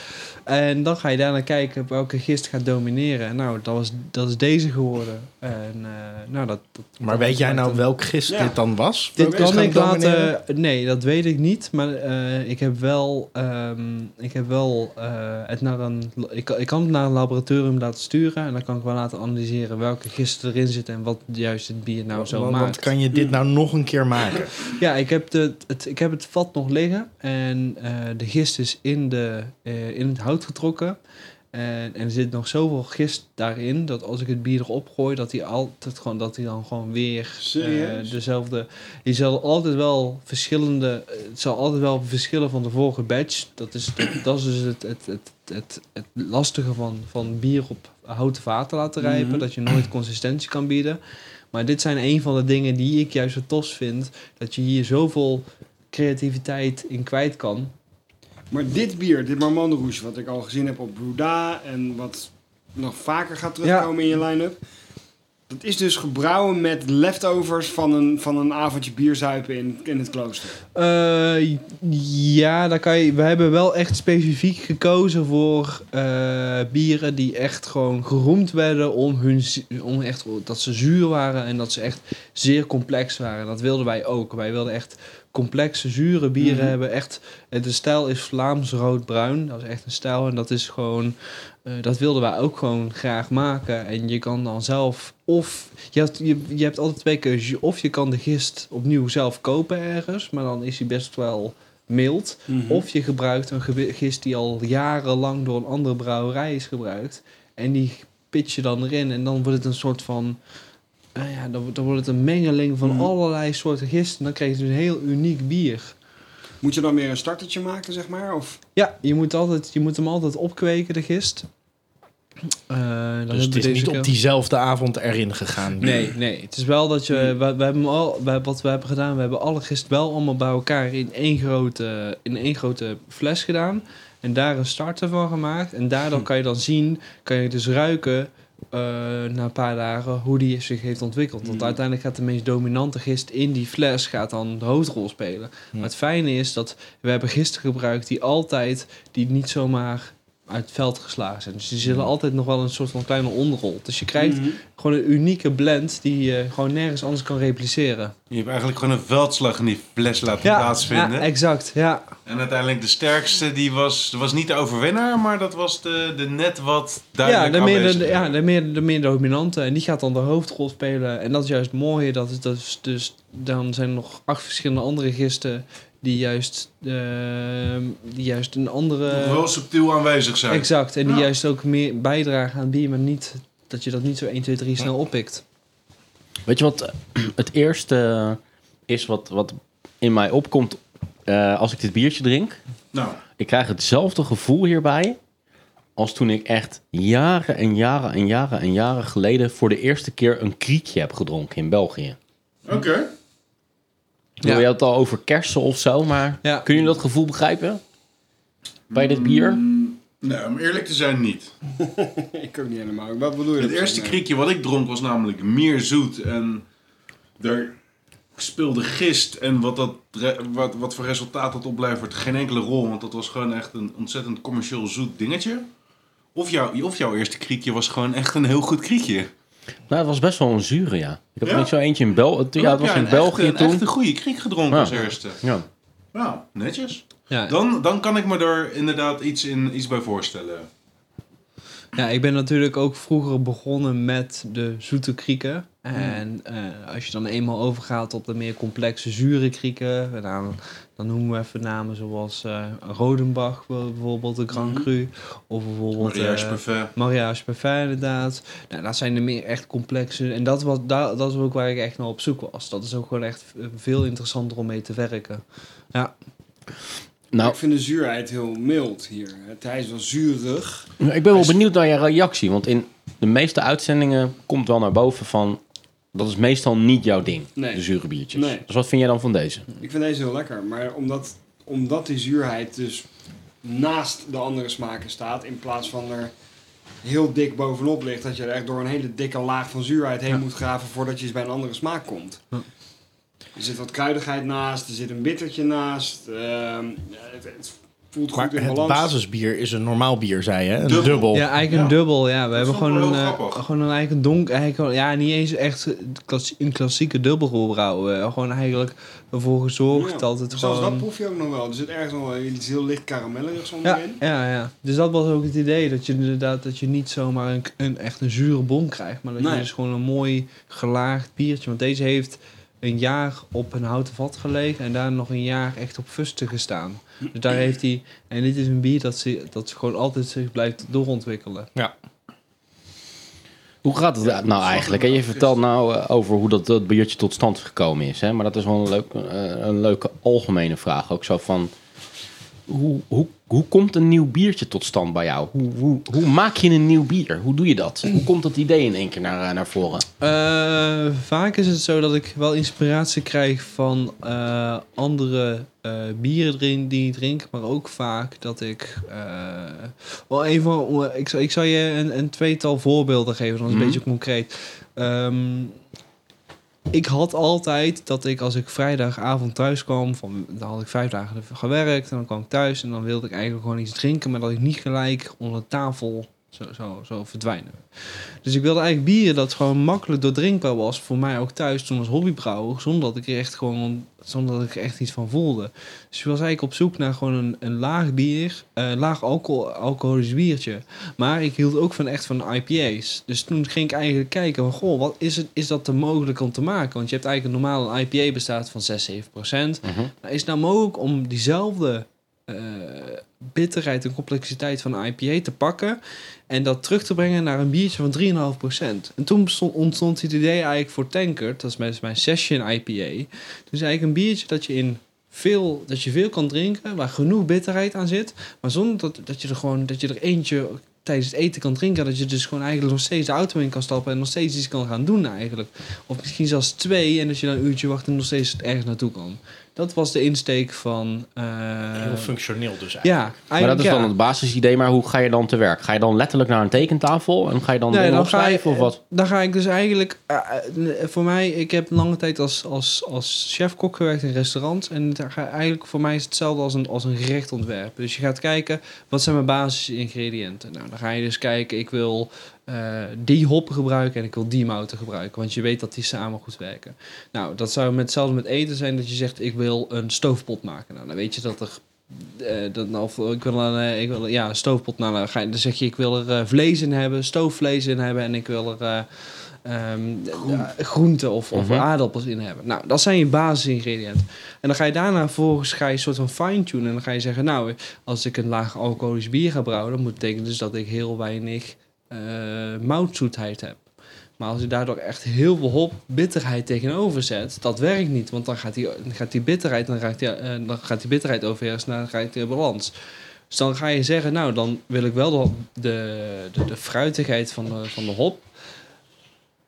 En dan ga je daarna kijken welke gist gaat domineren. En nou, dat, was, dat is deze geworden. En eh, nou, dat, dat, Maar dat weet jij nou welk gist Ja. dit dan was? dit kan ik laten. Nee, dat weet ik niet. Maar eh, ik heb wel. ehm, ik heb wel eh, het naar een. Ik, kan- ik kan het naar een laboratorium laten sturen. En dan kan ik wel laten analyseren welke gisten erin zitten. En wat juist het bier nou zo Want- maakt. Want kan je dit nou nog een keer maken? Ja, ik heb, de, het, ik heb het vat nog liggen. En eh, de gist is in, de, eh, in het hout getrokken. En, en er zit nog zoveel gist daarin. Dat als ik het bier erop gooi, dat hij altijd gewoon dat hij dan gewoon weer eh, dezelfde. Je zal altijd wel verschillende. Het zal altijd wel verschillen van de vorige batch. Dat is, dat, dat is dus het, het, het, het, het lastige van, van bier op houten vaten laten rijpen. Mhm. Dat je nooit consistentie kan bieden. Maar dit zijn een van de dingen die ik juist zo tos vind. Dat je hier zoveel creativiteit in kwijt kan. Maar dit bier, dit Marmande Rouge, wat ik al gezien heb op Bruda en wat nog vaker gaat terugkomen in je line-up. Dat is dus gebrouwen met leftovers van een, van een avondje bierzuipen in, in het klooster. Eh, ja, daar kan je, we hebben wel echt specifiek gekozen voor eh, bieren die echt gewoon geroemd werden om, hun, om echt, dat ze zuur waren en dat ze echt zeer complex waren. Dat wilden wij ook. Wij wilden echt complexe, zure bieren Mhm. hebben. Echt, de stijl is Vlaams rood-bruin. Dat is echt een stijl en dat is gewoon... eh, dat wilden wij ook gewoon graag maken. En je kan dan zelf... Of je hebt, je, je hebt altijd twee keuzes. Of je kan de gist opnieuw zelf kopen ergens. Maar dan is hij best wel mild. Mhm. Of je gebruikt een gist die al jarenlang door een andere brouwerij is gebruikt. En die pitch je dan erin. En dan wordt het een soort van... Nou ja, dan, dan wordt het een mengeling van Mhm. allerlei soorten gisten. En dan krijg je dus een heel uniek bier. Moet je dan weer een startertje maken, zeg maar? Of? Ja, je moet, altijd, je moet hem altijd opkweken, de gist. Eh, dan Dus het is niet keer- op diezelfde avond erin gegaan. Nee, nee. Het is wel dat je... Hmm. We, we hebben al, we, wat we hebben gedaan, we hebben alle gist wel allemaal bij elkaar in één grote, in één grote fles gedaan. En daar een starter van gemaakt. En daardoor Hm. kan je dan zien, kan je dus ruiken eh, na een paar dagen hoe die zich heeft ontwikkeld. Want Mm. uiteindelijk gaat de meest dominante gist in die fles gaat dan de hoofdrol spelen. Maar het fijne is dat we hebben gisten gebruikt die altijd, die niet zomaar uit het veld geslagen zijn. Dus die zullen altijd nog wel een soort van kleine onderrol. Dus je krijgt Mhm. gewoon een unieke blend die je gewoon nergens anders kan repliceren. Je hebt eigenlijk gewoon een veldslag in die fles laten plaatsvinden. ja, exact. Ja, en uiteindelijk de sterkste, die was, was niet de overwinnaar, maar dat was de, de net wat ja, duidelijk de meer, de, ja de, meer, de meer dominante. En die gaat dan de hoofdrol spelen. En dat is juist het mooie. Dat is, dat is dus, dan zijn er nog acht verschillende andere gisten die juist, ehm, die juist een andere... Nog wel subtiel aanwezig zijn. Exact. En die Ja. juist ook meer bijdragen aan het bier, maar niet dat je dat niet zo 1, 2, 3 snel oppikt. Weet je wat het eerste is wat, wat in mij opkomt eh, als ik dit biertje drink? Nou, Ik krijg hetzelfde gevoel hierbij als toen ik echt jaren en jaren en jaren en jaren geleden voor de eerste keer een kriekje heb gedronken in België. oké. Ja. Je had het al over kersen of zo, maar Ja. kun je dat gevoel begrijpen? Bij dit bier? Nee, om eerlijk te zijn niet. Ik ook niet helemaal. Wat bedoel je? Het eerste zo? kriekje wat ik dronk was namelijk meer zoet. En daar speelde gist en wat, dat, wat, wat voor resultaat dat oplevert geen enkele rol. Want dat was gewoon echt een ontzettend commercieel zoet dingetje. Of, jouw of jouw eerste kriekje was gewoon echt een heel goed kriekje. Nou, het was best wel een zure, ja. Ik heb Ja? er niet zo eentje in België. Ja, het was Ja, in België echte, toen. Een echt een goede kriek gedronken Ja. als eerste. Ja. Nou, netjes. Ja. Dan, dan kan ik me er inderdaad iets, in, iets bij voorstellen. ja, ik ben natuurlijk ook vroeger begonnen met de zoete krieken. En eh, als je dan eenmaal overgaat op de meer complexe zure krieken, en dan, dan noemen we even namen zoals eh Rodenbach bijvoorbeeld, de Grand Cru. Of bijvoorbeeld Mariage eh, parfait. Mariage Parfait inderdaad. Nou, dat zijn de meer echt complexe. En dat, was, daar, dat is ook waar ik echt naar op zoek was. Dat is ook gewoon echt veel interessanter om mee te werken. Ja, Nou, Ik vind de zuurheid heel mild hier. Het hij is wel zuurig. ik ben wel benieuwd naar je reactie. Want in de meeste uitzendingen komt wel naar boven van... Dat is meestal niet jouw ding, Nee. de zure biertjes. Nee. Dus wat vind jij dan van deze? Ik vind deze heel lekker. Maar omdat, omdat die zuurheid dus naast de andere smaken staat... in plaats van er heel dik bovenop ligt... dat je er echt door een hele dikke laag van zuurheid heen Ja. moet graven... voordat je eens bij een andere smaak komt. Ja. Er zit wat kruidigheid naast, er zit een bittertje naast. ehm, het, het voelt Maar goed in het balans. basisbier is een normaal bier, zei je. Een Dubbel. dubbel. ja eigenlijk Ja. een dubbel. Ja, we hebben gewoon een, eh, gewoon een eigenlijk een donk, eigenlijk gewoon- ja, niet eens echt klas- een klassieke dubbel gebrouwen. Gewoon eigenlijk ervoor gezorgd Ja. dat het Zelfs gewoon. dat proef je ook nog wel. Er zit ergens nog wel iets heel licht karamellerigs Ja, onderin. ja, ja. Dus dat was ook het idee. Dat je inderdaad dat je niet zomaar een, een echt een zure bom krijgt. Maar dat je dus gewoon een mooi gelaagd biertje. Want deze heeft een jaar op een houten vat gelegen. En daar nog een jaar echt op fusten gestaan. Dus daar heeft hij... En dit is een bier dat, ze, dat gewoon altijd zich blijft doorontwikkelen. Hoe gaat het nou eigenlijk? hè? Je vertelt nou eh, over hoe dat, dat biertje tot stand gekomen is. Hè? Maar dat is wel een, leuk, eh, een leuke algemene vraag. Ook zo van... Hoe, hoe, hoe komt een nieuw biertje tot stand bij jou? Hoe, hoe, hoe maak je een nieuw bier? Hoe doe je dat? Hoe komt dat idee in één keer naar, eh, naar voren? Eh, vaak is het zo dat ik wel inspiratie krijg van eh, andere bieren erin die ik drink. Maar ook vaak dat ik... wel even, ik, zal- ik zal je een, een tweetal voorbeelden geven, dan is het Mhm. een beetje concreet. Ehm, ik had altijd dat ik als ik vrijdagavond thuis kwam, van, dan had ik vijf dagen gewerkt en dan kwam ik thuis en dan wilde ik eigenlijk gewoon iets drinken, maar dat ik niet gelijk onder de tafel zo, zo, zo verdwijnen. Dus ik wilde eigenlijk bieren dat gewoon makkelijk doordrinkbaar was voor mij ook thuis toen als hobbybrouwer, zonder dat ik er echt gewoon, zonder dat ik er echt iets van voelde. Dus ik was eigenlijk op zoek naar gewoon een, een laag bier, eh laag alcohol, alcoholisch biertje. Maar ik hield ook van echt van IPA's. Dus toen ging ik eigenlijk kijken van, goh, wat is, het, is dat te mogelijk om te maken? Want je hebt eigenlijk een normaal een IPA bestaat van 6, 7 procent. Mhm. Maar is het nou mogelijk om diezelfde eh, bitterheid en complexiteit van IPA te pakken en dat terug te brengen naar een biertje van 3,5%? En toen ontstond het idee eigenlijk voor Tankard, dat is mijn Session IPA. Dus eigenlijk een biertje dat je in veel, dat je veel kan drinken, waar genoeg bitterheid aan zit, maar zonder dat, dat je er gewoon dat je er eentje tijdens het eten kan drinken, dat je dus gewoon eigenlijk nog steeds de auto in kan stappen en nog steeds iets kan gaan doen eigenlijk. Of misschien zelfs twee en dat je dan een uurtje wacht en nog steeds ergens naartoe kan. Dat was de insteek van... eh, Heel functioneel dus eigenlijk. ja, Maar dat is ja. dan het basisidee, maar hoe ga je dan te werk? Ga je dan letterlijk naar een tekentafel en ga je dan Nee, dingen dan ga, je, opschrijven of wat? dan ga ik dus eigenlijk... eh, eh, voor mij, ik heb lange tijd als, als, als chef-kok gewerkt in restaurants. En daar ga, eigenlijk voor mij is het hetzelfde als een, als een gerecht ontwerpen. Dus je gaat kijken, wat zijn mijn basisingrediënten? Nou, dan ga je dus kijken, ik wil eh, die hoppen gebruiken en ik wil die mouten gebruiken. Want je weet dat die samen goed werken. Nou, dat zou met, hetzelfde met eten zijn dat je zegt, ik wil een stoofpot maken. Nou, dan weet je dat er... eh, dat, nou, of ik wil een, eh, ik wil, ja, een stoofpot. Nou, dan, ga je, dan zeg je, ik wil er vlees in hebben, stoofvlees in hebben en ik wil er eh, ehm, eh, groenten of, of Mhm. aardappels in hebben. Nou, dat zijn je basisingrediënten. En dan ga je daarna volgens ga je een soort van fine-tunen. En dan ga je zeggen, nou, als ik een laag alcoholisch bier ga brouwen, dan moet betekenen dus dat ik heel weinig moutzoetheid heb. Maar als je daardoor echt heel veel hop bitterheid tegenover zet, dat werkt niet. Want dan gaat die, gaat bitterheid, dan, raakt die, eh, dan gaat die bitterheid overheersen en dan raakt die balans. Dus dan ga je zeggen, nou, dan wil ik wel de, de, de, fruitigheid van van de hop,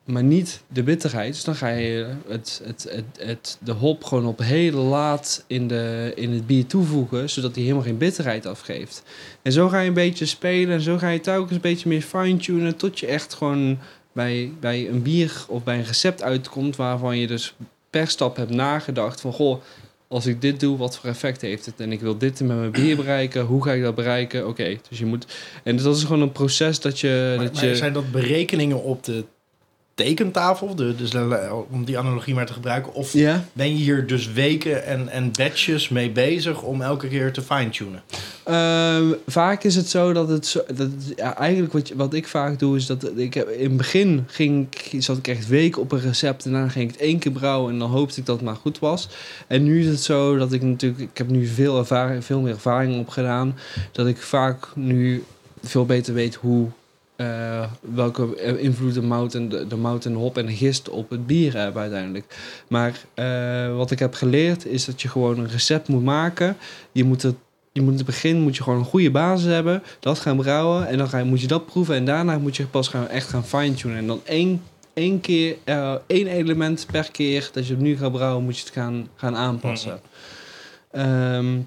maar niet de bitterheid. Dus dan ga je het, het, het, het, de hop gewoon op heel laat in, de, in het bier toevoegen, zodat hij helemaal geen bitterheid afgeeft. En zo ga je een beetje spelen en zo ga je telkens een beetje meer fine-tunen tot je echt gewoon bij, bij een bier of bij een recept uitkomt waarvan je dus per stap hebt nagedacht van goh, als ik dit doe, wat voor effect heeft het? En ik wil dit met mijn bier bereiken, hoe ga ik dat bereiken? Oké, dus je moet... En dat is gewoon een proces dat je... Maar, dat maar je zijn dat berekeningen op de tekentafel? De, dus de- om die analogie maar te gebruiken. Of ben je hier dus weken en, en batches mee bezig om elke keer te fine-tunen? Ehm, vaak is het zo dat het zo, dat ja, eigenlijk wat, wat ik vaak doe is dat ik heb, in het begin ging, ik- zat ik echt weken op een recept en dan ging ik het één keer brouwen en dan hoopte ik dat het maar goed was. En nu is het zo dat ik natuurlijk, ik heb nu veel ervaring, veel meer ervaring opgedaan, dat ik vaak nu veel beter weet hoe eh, welke eh, invloed de mout en de, de mout en hop en gist op het bier hebben uiteindelijk. Maar eh, wat ik heb geleerd is dat je gewoon een recept moet maken. Je moet het je moet in het begin moet je gewoon een goede basis hebben, dat gaan brouwen en dan ga je, moet je dat proeven en daarna moet je pas gaan, echt gaan fine-tunen. En dan één, één keer, eh, één element per keer dat je nu gaat brouwen, moet je het gaan, gaan aanpassen. Ehm,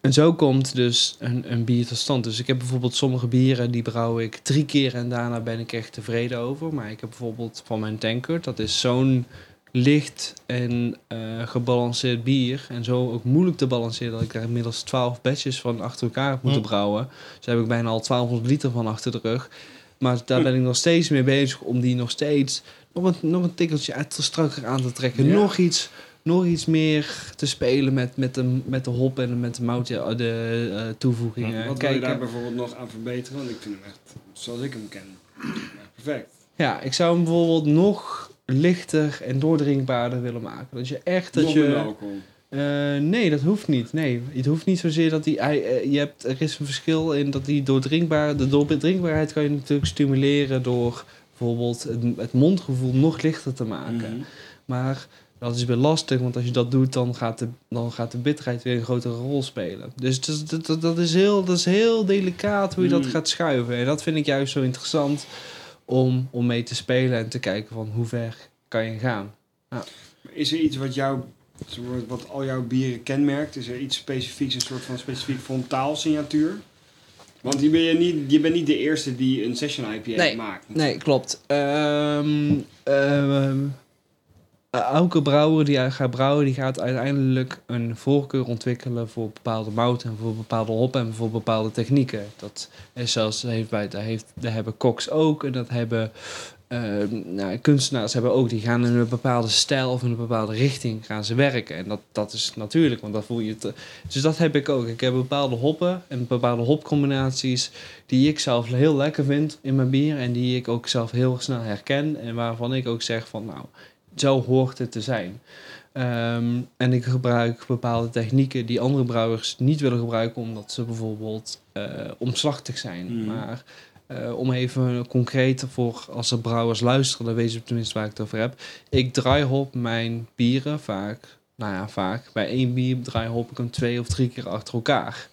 en zo komt dus een, een bier tot stand. Dus ik heb bijvoorbeeld sommige bieren die brouw ik drie keer en daarna ben ik echt tevreden over. Maar ik heb bijvoorbeeld van mijn tankert, dat is zo'n licht en eh, gebalanceerd bier. En zo ook moeilijk te balanceren dat ik daar inmiddels 12 batches van achter elkaar heb moeten Hm. brouwen. Dus daar heb ik bijna al 1200 liter van achter de rug. Maar daar ben ik nog steeds mee bezig om die nog steeds nog een, nog een tikkeltje strakker aan te trekken. Ja. Nog iets nog iets meer te spelen met, met, de, met de hop en met de mout, ja, de eh, toevoegingen. Wat wil je daar bijvoorbeeld nog aan verbeteren? Want ik vind hem echt, zoals ik hem ken, perfect. ja, ik zou hem bijvoorbeeld nog lichter en doordrinkbaarder willen maken. Dat je echt dat nog je. alcohol. Eh, nee, dat hoeft niet. Nee, het hoeft niet zozeer dat die. Hij, eh, je hebt, er is een verschil in dat die doordrinkbaar. De doordrinkbaarheid kan je natuurlijk stimuleren door bijvoorbeeld het, het mondgevoel nog lichter te maken. Mhm. Maar dat is weer lastig, want als je dat doet, dan gaat de, dan gaat de bitterheid weer een grotere rol spelen. Dus dat, dat, dat, is, heel, dat is heel delicaat hoe je dat Mm. gaat schuiven. En dat vind ik juist zo interessant om, om mee te spelen en te kijken van hoe ver kan je gaan. Is er iets wat jou, wat- al jouw bieren kenmerkt? Is er iets specifieks, een soort van specifiek frontaal signatuur? Want je bent, niet, je bent niet de eerste die een session IPA Nee. maakt. Nee, klopt. Ehm, elke brouwer die gaat brouwen, die gaat uiteindelijk een voorkeur ontwikkelen voor bepaalde mouten en voor bepaalde hop en voor bepaalde technieken. Dat is zelfs heeft bij, dat, heeft, dat hebben koks ook en dat hebben ehm, nou, kunstenaars hebben ook. Die gaan in een bepaalde stijl of in een bepaalde richting gaan ze werken. En dat, dat is natuurlijk, want dan voel je het. Dus dat heb ik ook. Ik heb bepaalde hoppen en bepaalde hopcombinaties die ik zelf heel lekker vind in mijn bier en die ik ook zelf heel snel herken en waarvan ik ook zeg van nou, zo hoort het te zijn. Ehm, en ik gebruik bepaalde technieken die andere brouwers niet willen gebruiken omdat ze bijvoorbeeld eh, omslachtig zijn. Mhm. Maar eh, om even concreet voor als de brouwers luisteren, dan weten ze tenminste waar ik het over heb. Ik draai hop mijn bieren vaak, nou ja, vaak. Bij één bier draai hop ik hem twee of drie keer achter elkaar.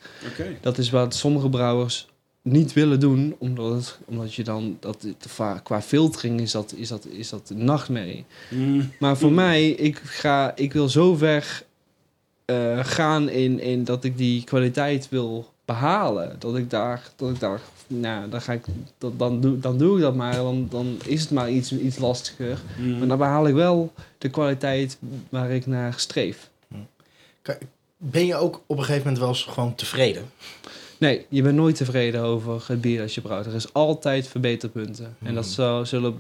Dat is wat sommige brouwers niet willen doen, omdat, het, omdat je dan dat te qua filtering is dat, is dat, is dat een nachtmerrie. Mm. Maar voor mij, ik, ga, ik wil zo ver eh, gaan in, in dat ik die kwaliteit wil behalen. Dat ik daar, dat ik daar nou, dan, ga ik, dat, dan, doe, dan doe ik dat maar. Dan, dan is het maar iets, iets lastiger. Mhm. Maar dan behaal ik wel de kwaliteit waar ik naar streef. Ben je ook op een gegeven moment wel eens gewoon tevreden? Nee, je bent nooit tevreden over het bier dat je brouwt. Er is altijd verbeterpunten. En dat Mhm. zal, zullen...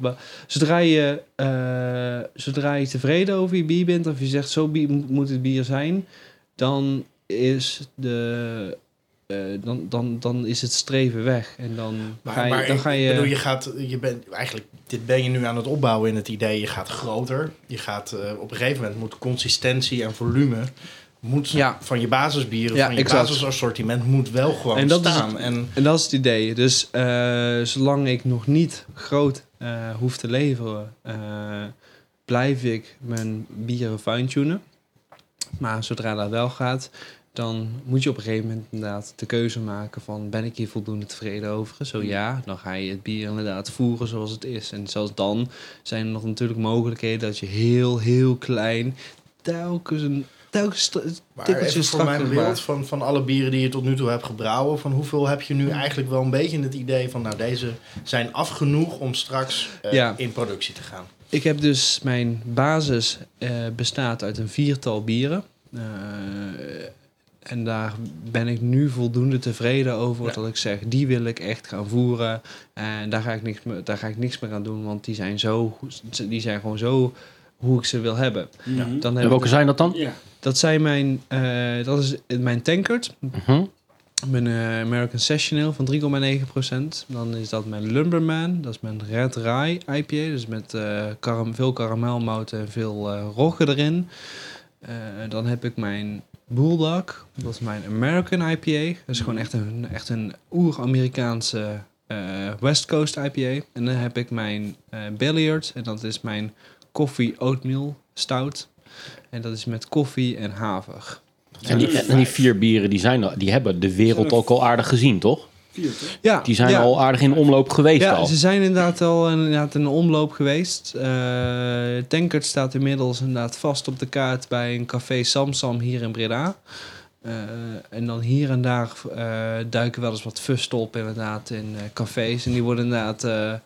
Zodra je, eh, zodra je tevreden over je bier bent... of je zegt zo bier, moet- het bier zijn... dan is, de, eh, dan, dan, dan is het streven weg. En dan Maar, ga je... maar dan ga je, bedoel, je gaat, je bent eigenlijk, dit ben je nu aan het opbouwen in het idee. Je gaat groter. Je gaat, eh, op een gegeven moment moet consistentie en volume moet Ja. van je basisbieren, Ja, van je exact. basisassortiment moet wel gewoon En dat is staan. het- en En dat is het idee. Dus eh, zolang ik nog niet groot eh, hoef te leveren, eh, blijf ik mijn bieren fine-tunen. Maar zodra dat wel gaat, dan moet je op een gegeven moment inderdaad de keuze maken van ben ik hier voldoende tevreden over? Zo ja, dan ga je het bier inderdaad voeren zoals het is. En zelfs dan zijn er nog natuurlijk mogelijkheden dat je heel, heel klein telkens een telkens st- maar tikkeltje even voor mijn beeld van, van alle bieren die je tot nu toe hebt gebrouwen, van hoeveel heb je nu eigenlijk wel een beetje het idee van, nou deze zijn af genoeg om straks eh, Ja. in productie te gaan. Ik heb dus mijn basis eh, bestaat uit een viertal bieren. Eh, en daar ben ik nu voldoende tevreden over Ja. dat ik zeg, die wil ik echt gaan voeren. En daar ga ik niks, meer- daar ga ik niks meer aan doen, want die zijn, zo, die zijn gewoon zo hoe ik ze wil hebben. Dan heb En ik- welke zijn dat dan? Ja. Dat zijn mijn, eh, dat is mijn tankard. Mhm. Mijn eh, American Session Ale van 3,9%. Dan is dat mijn Lumberman. Dat is mijn Red Rye IPA. Dus met eh, karam- veel karamelmout en veel rogge erin. Dan heb ik mijn Bulldog. Dat is mijn American IPA. Dat is gewoon echt een, echt een oer-Amerikaanse West Coast IPA. En dan heb ik mijn eh Balliard. En dat is mijn Coffee Oatmeal Stout. En dat is met koffie en haver. En die, en die vier bieren die, zijn, die hebben de wereld ook al aardig gezien, toch? Vier, toch? Ja, Die zijn ja. al aardig in omloop geweest Ja, al. ze zijn inderdaad al inderdaad in de omloop geweest. Eh Tankert staat inmiddels inderdaad vast op de kaart bij een café Samsam hier in Breda. Eh, en dan hier en daar eh, duiken wel eens wat fust op inderdaad in eh, cafés. En die worden inderdaad...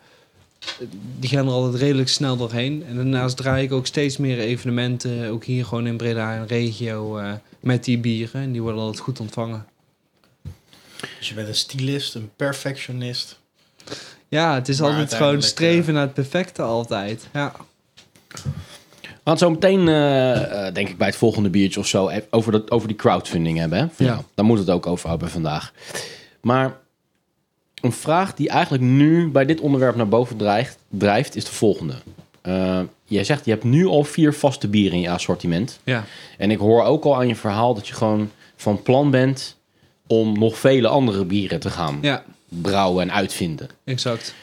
eh, die gaan er altijd redelijk snel doorheen. En daarnaast draai ik ook steeds meer evenementen, ook hier gewoon in Breda en regio, eh, met die bieren. En die worden altijd goed ontvangen. Dus je bent een stylist, een perfectionist. Ja, het is Maar altijd gewoon uiteindelijk, streven naar het perfecte altijd. Ja. We gaan het zo meteen, eh, eh, denk ik, bij het volgende biertje of zo, over, dat, over die crowdfunding hebben. Hè? Ja. jou. Daar moet het ook over hebben vandaag. Maar een vraag die eigenlijk nu bij dit onderwerp naar boven drijft, drijft is de volgende. Eh, jij zegt, je hebt nu al vier vaste bieren in je assortiment. Ja. En ik hoor ook al aan je verhaal dat je gewoon van plan bent om nog vele andere bieren te gaan Ja, brouwen en uitvinden. exact.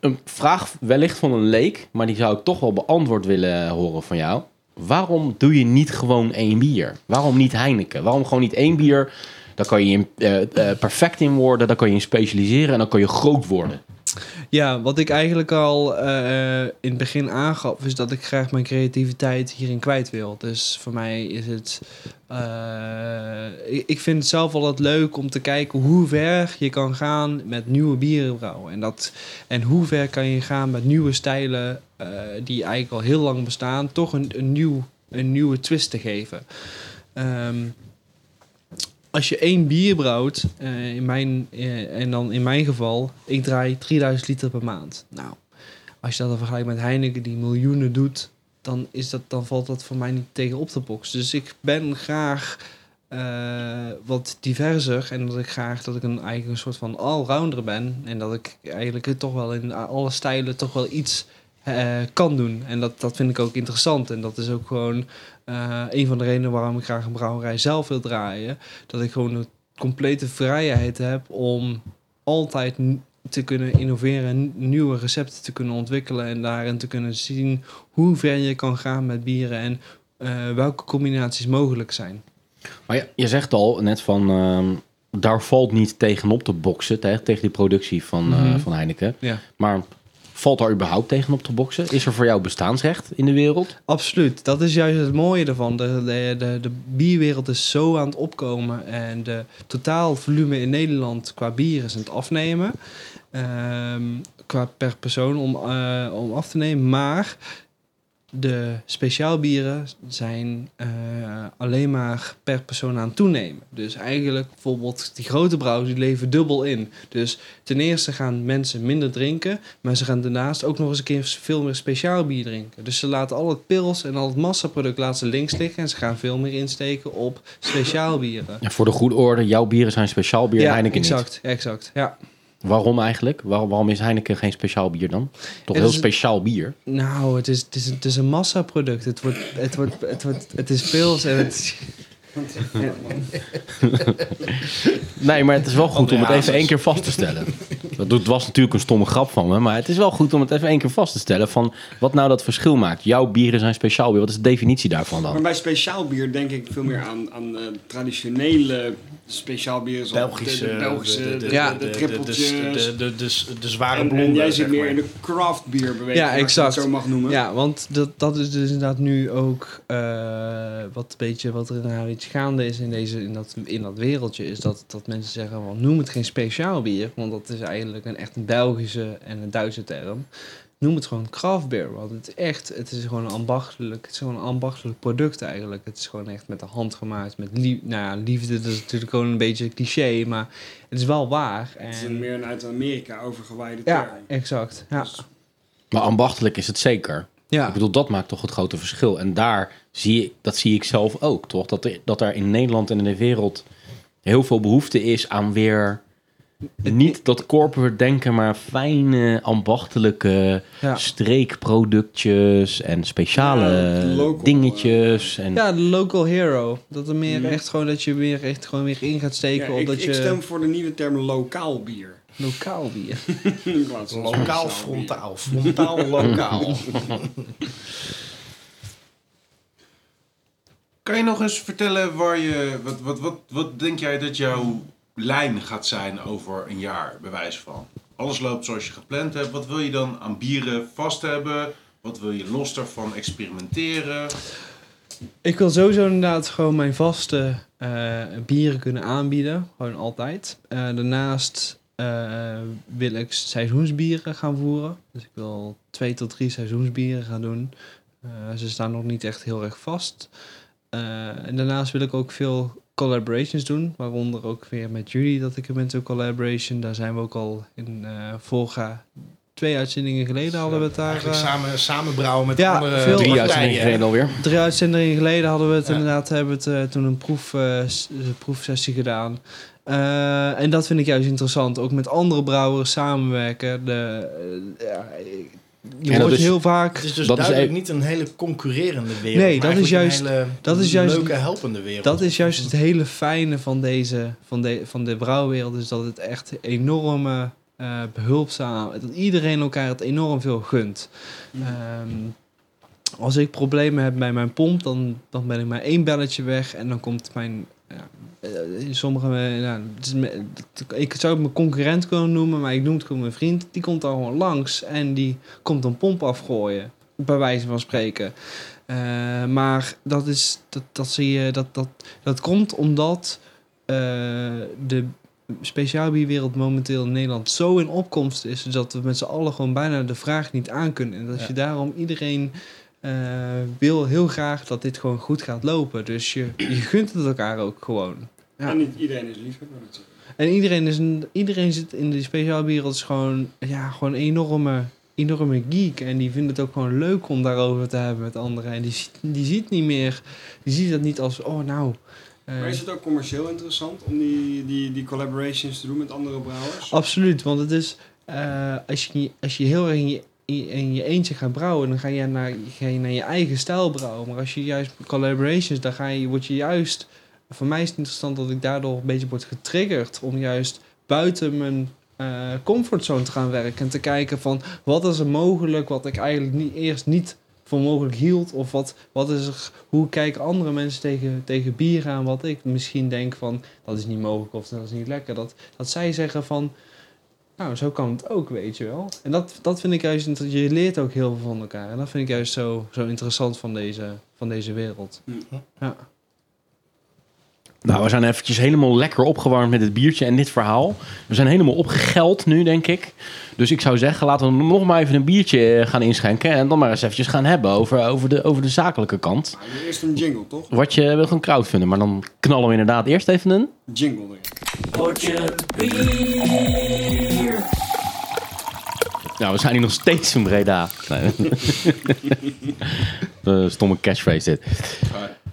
Een vraag wellicht van een leek, maar die zou ik toch wel beantwoord willen horen van jou. Waarom doe je niet gewoon één bier? Waarom niet Heineken? Waarom gewoon niet één bier? Daar kan je in, eh, eh, perfect in worden, daar kan je specialiseren en dan kan je groot worden. Ja, wat ik eigenlijk al eh, in het begin aangaf, is dat ik graag mijn creativiteit hierin kwijt wil. Dus voor mij is het. ik, vind het zelf altijd leuk om te kijken hoe ver je kan gaan met nieuwe bieren brouwen. En, dat, en hoe ver kan je gaan met nieuwe stijlen die eigenlijk al heel lang bestaan, toch een, een, nieuw, een nieuwe twist te geven. Ehm, als je één bier brouwt, eh, in mijn, eh, en dan in mijn geval, ik draai 3000 liter per maand. Nou, als je dat dan vergelijkt met Heineken die miljoenen doet, dan, is dat, dan valt dat voor mij niet tegen op de box. Dus ik ben graag eh, wat diverser en dat ik graag dat ik een eigen een soort van allrounder ben. En dat ik eigenlijk toch wel in alle stijlen toch wel iets kan doen. En dat, dat vind ik ook interessant. En dat is ook gewoon eh, een van de redenen waarom ik graag een brouwerij zelf wil draaien. Dat ik gewoon de complete vrijheid heb om altijd te kunnen innoveren en nieuwe recepten te kunnen ontwikkelen en daarin te kunnen zien hoe ver je kan gaan met bieren en eh, welke combinaties mogelijk zijn. Maar ja, je zegt al net van, ehm, daar valt niet tegenop te boksen, te- tegen die productie van, eh, Mhm. van Heineken. Ja. Maar Valt daar überhaupt tegen op te boksen? Is er voor jou bestaansrecht in de wereld? Absoluut, dat is juist het mooie ervan. De, de, de, bierwereld is zo aan het opkomen en de totaal volume in Nederland qua bier is aan het afnemen. Ehm, qua per persoon om, eh, om af te nemen. Maar de speciaalbieren zijn eh, alleen maar per persoon aan toenemen. Dus eigenlijk bijvoorbeeld die grote brouwers die leven dubbel in. Dus ten eerste gaan mensen minder drinken, maar ze gaan daarnaast ook nog eens een keer veel meer speciaal bier drinken. Dus ze laten al het pils en al het massaproduct laten links liggen en ze gaan veel meer insteken op speciaal bieren. Ja, voor de goede orde, jouw bieren zijn speciaal bier, Heineken exact, exact. Ja. Waarom eigenlijk? Waar- waarom is Heineken geen speciaal bier dan? Toch heel speciaal bier. Nou, het is, het is, het is een massaproduct. Het, wordt, het, wordt, het, wordt, het is pils en het is... Nee, maar het is wel goed om het even één keer vast te stellen. Dat doet- was natuurlijk een stomme grap van me, maar het is wel goed om het even één keer vast te stellen van wat nou dat verschil maakt. Jouw bieren zijn speciaal bier. Wat is de definitie daarvan Maar dan? bij speciaal bier denk ik veel meer aan, aan eh, traditionele speciaal zoals Belgische, de, de Belgische, de, de, Ja. trippeltjes. de, de, zware en, blonden, en jij zit meer maar. in de craft beer beweging, Ja, als je exact. het zo mag noemen. Ja, want dat, dat is dus inderdaad nu ook eh, wat, een beetje, wat er nou iets gaande is in, deze, in, dat, in dat wereldje. Is dat, dat mensen zeggen, van, noem het geen speciaal bier. Want dat is eigenlijk een, echt een Belgische en een Duitse term. Noem het gewoon craft beer. Want het is echt, het is gewoon een ambachtelijk, het is gewoon een ambachtelijk product eigenlijk. Het is gewoon echt met de hand gemaakt. Met lief, nou ja, liefde, dat is natuurlijk gewoon een beetje cliché. Maar het is wel waar. En, Het is een meer een uit Amerika overgewaaide ja, term. exact. Ja. Dus- Maar ambachtelijk is het zeker. ja. Ik bedoel, dat maakt toch het grote verschil. En daar zie ik, dat zie ik zelf ook, toch? Dat er, dat er in Nederland en in de wereld heel veel behoefte is aan weer niet dat corporate denken, maar fijne, ambachtelijke Ja. streekproductjes en speciale Ja, local, dingetjes. En, Ja, de local hero. Dat er meer Mhm. echt gewoon dat je weer echt gewoon weer in gaat steken ik, dat ik je stem voor de nieuwe term lokaal bier. lokaal bier. Lokaal, frontaal. Frontaal, lokaal. Kan je nog eens vertellen waar je. Wat, wat, wat, wat denk jij dat jouw lijn gaat zijn over een jaar, bij wijze van? Alles loopt zoals je gepland hebt. Wat wil je dan aan bieren vast hebben? Wat wil je los daarvan experimenteren? Ik wil sowieso inderdaad gewoon mijn vaste eh, bieren kunnen aanbieden. Gewoon altijd. Eh, daarnaast eh, wil ik seizoensbieren gaan voeren. Dus ik wil twee tot drie seizoensbieren gaan doen. Ze staan nog niet echt heel erg vast. En daarnaast wil ik ook veel collaborations doen. Waaronder ook weer met jullie dat ik zo'n collaboration. Daar zijn we ook al in eh vorige twee uitzendingen geleden hadden we het daar. Eigenlijk eh, samen, samen brouwen met Ja, andere veel- Drie partijen. uitzendingen geleden alweer. Drie uitzendingen geleden hadden we het Ja. inderdaad hebben we het, eh, toen een proef, eh, een proefsessie gedaan. Eh, en dat vind ik juist interessant. Ook met andere brouwers samenwerken. De, ja, je En dat hoort is- heel vaak... Het is dus Dat is duidelijk niet een hele concurrerende wereld. Nee, maar dat is juist- Een hele dat is juist- leuke, helpende wereld. Dat is juist het hele fijne van deze van de, van de brouwwereld. Is dat het echt enorme eh behulpzaam... Dat iedereen elkaar het enorm veel gunt. Ehm, als ik problemen heb bij mijn pomp, dan, dan ben ik maar één belletje weg en dan komt mijn. Ja, eh, in sommige. ja, het is me- ik zou het mijn concurrent kunnen noemen, maar ik noem het gewoon mijn vriend. Die komt dan gewoon langs en die komt een pomp afgooien, bij wijze van spreken. Eh, maar dat, is, dat, dat, zie je, dat, dat, dat komt omdat de speciaalbierwereld momenteel in Nederland zo in opkomst is, dat we met z'n allen gewoon bijna de vraag niet aankunnen. En dat Ja. je daarom iedereen wil heel graag dat dit gewoon goed gaat lopen. Dus je, je gunt het elkaar ook gewoon. Ja. En niet iedereen is liefhebber natuurlijk. En iedereen, is een, iedereen zit in de speciaalwereld is gewoon, ja, gewoon een enorme, enorme geek. En die vindt het ook gewoon leuk om daarover te hebben met anderen. En die, ziet- die ziet niet meer, die ziet dat niet als, oh nou... eh, Maar is het ook commercieel interessant om die, die, die collaborations te doen met andere brouwers? Absoluut, want het is eh, als, je, als je heel erg in je, in je eentje gaat brouwen, dan ga je, naar, ga je naar je eigen stijl brouwen. Maar als je juist collaborations, dan ga je, word je juist. Voor mij is het interessant dat ik daardoor een beetje word getriggerd om juist buiten mijn eh, comfortzone te gaan werken en te kijken van wat is er mogelijk wat ik eigenlijk niet, eerst niet voor mogelijk hield of wat, wat is er, hoe kijken andere mensen tegen, tegen bier aan wat ik misschien denk van dat is niet mogelijk of dat is niet lekker. Dat, dat zij zeggen van nou, zo kan het ook, weet je wel. En dat, dat vind ik juist, je leert ook heel veel van elkaar. En dat vind ik juist zo, zo interessant van deze, van deze wereld. Ja. Nou, we zijn eventjes helemaal lekker opgewarmd met het biertje en dit verhaal. We zijn helemaal opgegeld nu, denk ik. Dus ik zou zeggen, laten we nog maar even een biertje eh, gaan inschenken. En dan maar eens eventjes gaan hebben over, over, de, over de zakelijke kant. Maar eerst een jingle, toch? Wat je wil gaan crowdfunden. Maar dan knallen we inderdaad eerst even een... Jingle erin. Nou, we zijn hier nog steeds in Breda. Nee. De stomme catchphrase dit.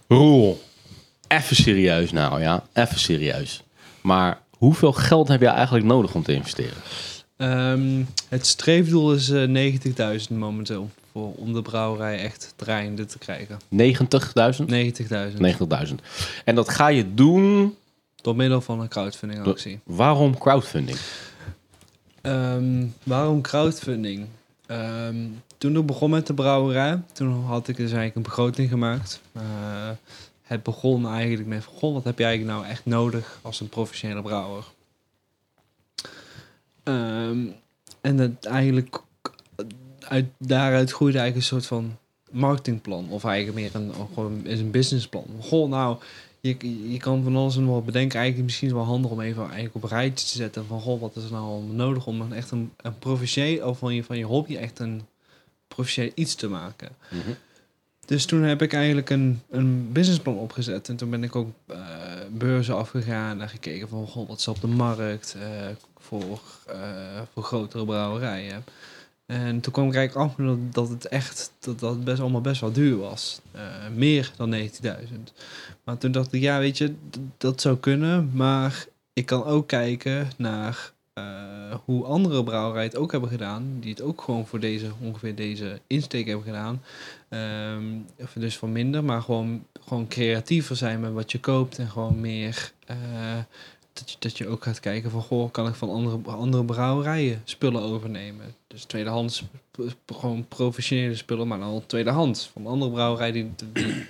Roel, even serieus nou, ja. Even serieus. Maar hoeveel geld heb je eigenlijk nodig om te investeren? Ehm, het streefdoel is eh 90.000 momenteel. Voor, om de brouwerij echt draaiende te krijgen. 90.000? 90.000. 90.000. En dat ga je doen... Door middel van een crowdfunding actie. Waarom crowdfunding? Ehm, waarom crowdfunding? Ehm, toen ik begon met de brouwerij, toen had ik dus eigenlijk een begroting gemaakt. Eh, het begon eigenlijk met, goh, wat heb eigenlijk nou echt nodig als een professionele brouwer? Ehm, en het eigenlijk, uit, daaruit groeide eigenlijk een soort van marketingplan. Of eigenlijk meer een, gewoon een businessplan. Goh, nou, je, je kan van alles en wat bedenken. Eigenlijk misschien is wel handig om even eigenlijk op een rijtje te zetten. Van, goh, wat is er nou nodig om echt een, een professioneel, of van je, van je hobby echt een professioneel iets te maken. Dus toen heb ik eigenlijk een, een businessplan opgezet. En toen ben ik ook eh, beurzen afgegaan en gekeken van, goh, wat is op de markt eh, voor, eh, voor grotere brouwerijen. En toen kwam ik eigenlijk af dat, dat het echt, dat dat best allemaal best wel duur was. Meer dan 90.000. Maar toen dacht ik, ja, weet je, dat zou kunnen. Maar ik kan ook kijken naar eh, hoe andere brouwerijen het ook hebben gedaan. Die het ook gewoon voor deze, ongeveer deze insteek hebben gedaan. Ehm, dus voor minder, maar gewoon, gewoon creatiever zijn met wat je koopt. En gewoon meer eh, dat, je, dat je ook gaat kijken van, goh, kan ik van andere, andere brouwerijen spullen overnemen? Dus tweedehands, gewoon professionele spullen, maar dan al tweedehands. Van andere brouwerijen die,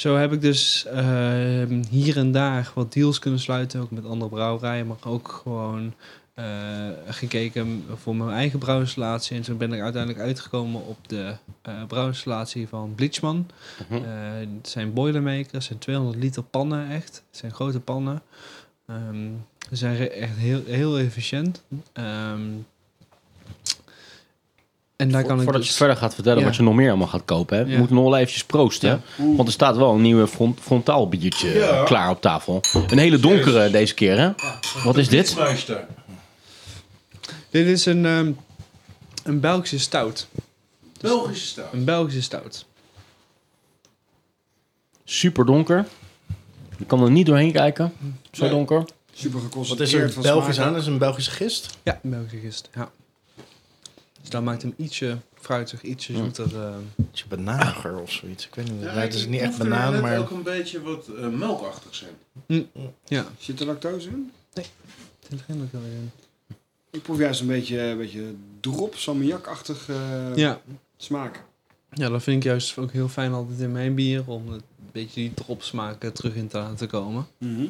zo heb ik dus ehm, hier en daar wat deals kunnen sluiten, ook met andere brouwerijen, maar ook gewoon eh, gekeken voor mijn eigen brouwinstallatie. En toen ben ik uiteindelijk uitgekomen op de eh brouwinstallatie van Bleachman. Mhm. Eh, het zijn boilermakers, het zijn 200 liter pannen echt. Het zijn grote pannen. Ehm, ze zijn echt heel, heel efficiënt. Ehm, en daar kan ik Voordat dus- je verder gaat vertellen Ja. wat je nog meer allemaal gaat kopen, hè, we Ja. moeten nog wel eventjes proosten. Ja. Want er staat wel een nieuwe front, frontaal biertje Ja. eh, klaar op tafel. Een hele donkere deze keer, hè? Wat is dit? Dit is een, ehm, een Belgische stout. Belgische stout. Een Belgische stout. Super donker. Je kan er niet doorheen kijken. Zo Nee. donker. Super Wat geconcentreerd is er van Belgisch aan? Dat is een Belgische gist. Ja, een Belgische gist. Ja. Dus dat maakt hem ietsje fruitig, ietsje Mm. zoeter. eh. Ietsje bananiger of zoiets. Ik weet niet. Ja, nee, het is niet echt banaan, maar... ook een beetje wat eh, melkachtig zijn. Ja, Zit er lactose in? zit er geen ook wel in. Ik proef juist een beetje, een beetje drop, salmiakachtig eh Ja. smaak. ja, dat vind ik juist ook heel fijn altijd in mijn bier. Om een beetje die dropsmaak er terug in te laten komen. Mhm.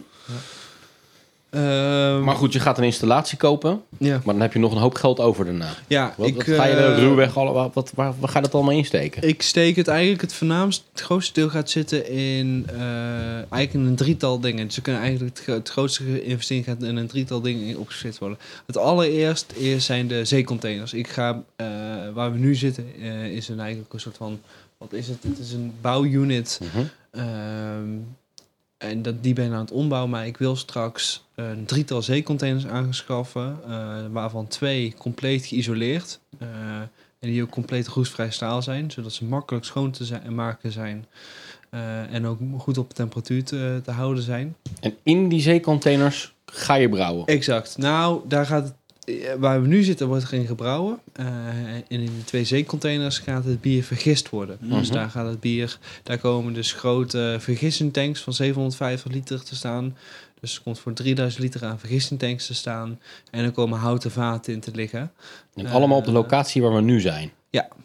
Ehm, Maar goed, je gaat een installatie kopen. Ja, Maar dan heb je nog een hoop geld over daarna. ja Wat, ik, wat ga je er ruwweg... alle- Wat, wat, waar, waar ga je dat allemaal insteken? Ik steek het eigenlijk, het voornaamste, het grootste deel gaat zitten in, eh, eigenlijk in een drietal dingen. Dus kunnen eigenlijk het, gro- het grootste investering gaat in een drietal dingen in opgezet worden. Het allereerst is, zijn de zeecontainers. Ik ga, eh, waar we nu zitten, is een eigenlijk een soort van, wat is het? Het is een bouwunit. Mhm. En dat, die ben ik aan het ombouwen, maar ik wil straks een drietal zeecontainers aanschaffen, eh, waarvan twee compleet geïsoleerd. eh, en die ook compleet roestvrij staal zijn, zodat ze makkelijk schoon te zijn, maken zijn. eh, en ook goed op temperatuur te, te houden zijn. En in die zeecontainers ga je brouwen. Exact. Nou, daar gaat het, waar we nu zitten, wordt er in gebrouwen. Eh, en in de twee zeecontainers gaat het bier vergist worden. Dus Mhm. daar gaat het bier, daar komen dus grote vergissingtanks van 750 liter te staan. Dus er komt voor 3000 liter aan vergissingtanks te staan. En er komen houten vaten in te liggen. En allemaal op de Eh, locatie waar we nu zijn.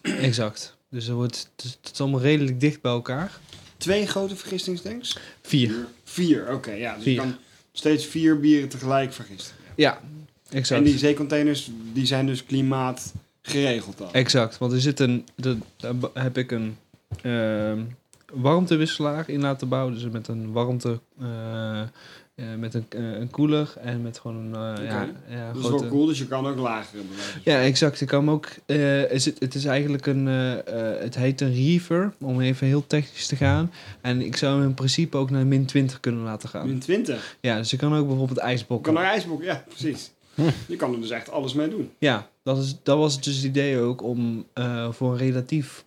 Exact. Dus er wordt, het is, het is allemaal redelijk dicht bij elkaar. Twee grote vergistingstanks? Vier. Vier, oké. ja, dus Vier. je kan steeds vier bieren tegelijk vergisten. Ja, Exact. En die zeecontainers die zijn dus klimaat geregeld dan. Exact, want er zit een, de, daar heb ik een ehm, warmtewisselaar in laten bouwen. Dus met een warmte, eh, eh, met een, eh, een koeler en met gewoon een ja, ja, dat is wel cool, dus je kan ook bewijzen. Ja, exact. Ik kan hem ook. is het, het is eigenlijk een. het heet een reefer, om even heel technisch te gaan. En ik zou hem in principe ook naar min 20 kunnen laten gaan. Min 20. Ja, dus je kan ook bijvoorbeeld Je ijsbokken. kan naar ijsbok, ja, precies. Je kan er dus echt alles mee doen. Ja, dat, is, dat was dus het idee ook om eh, voor een relatief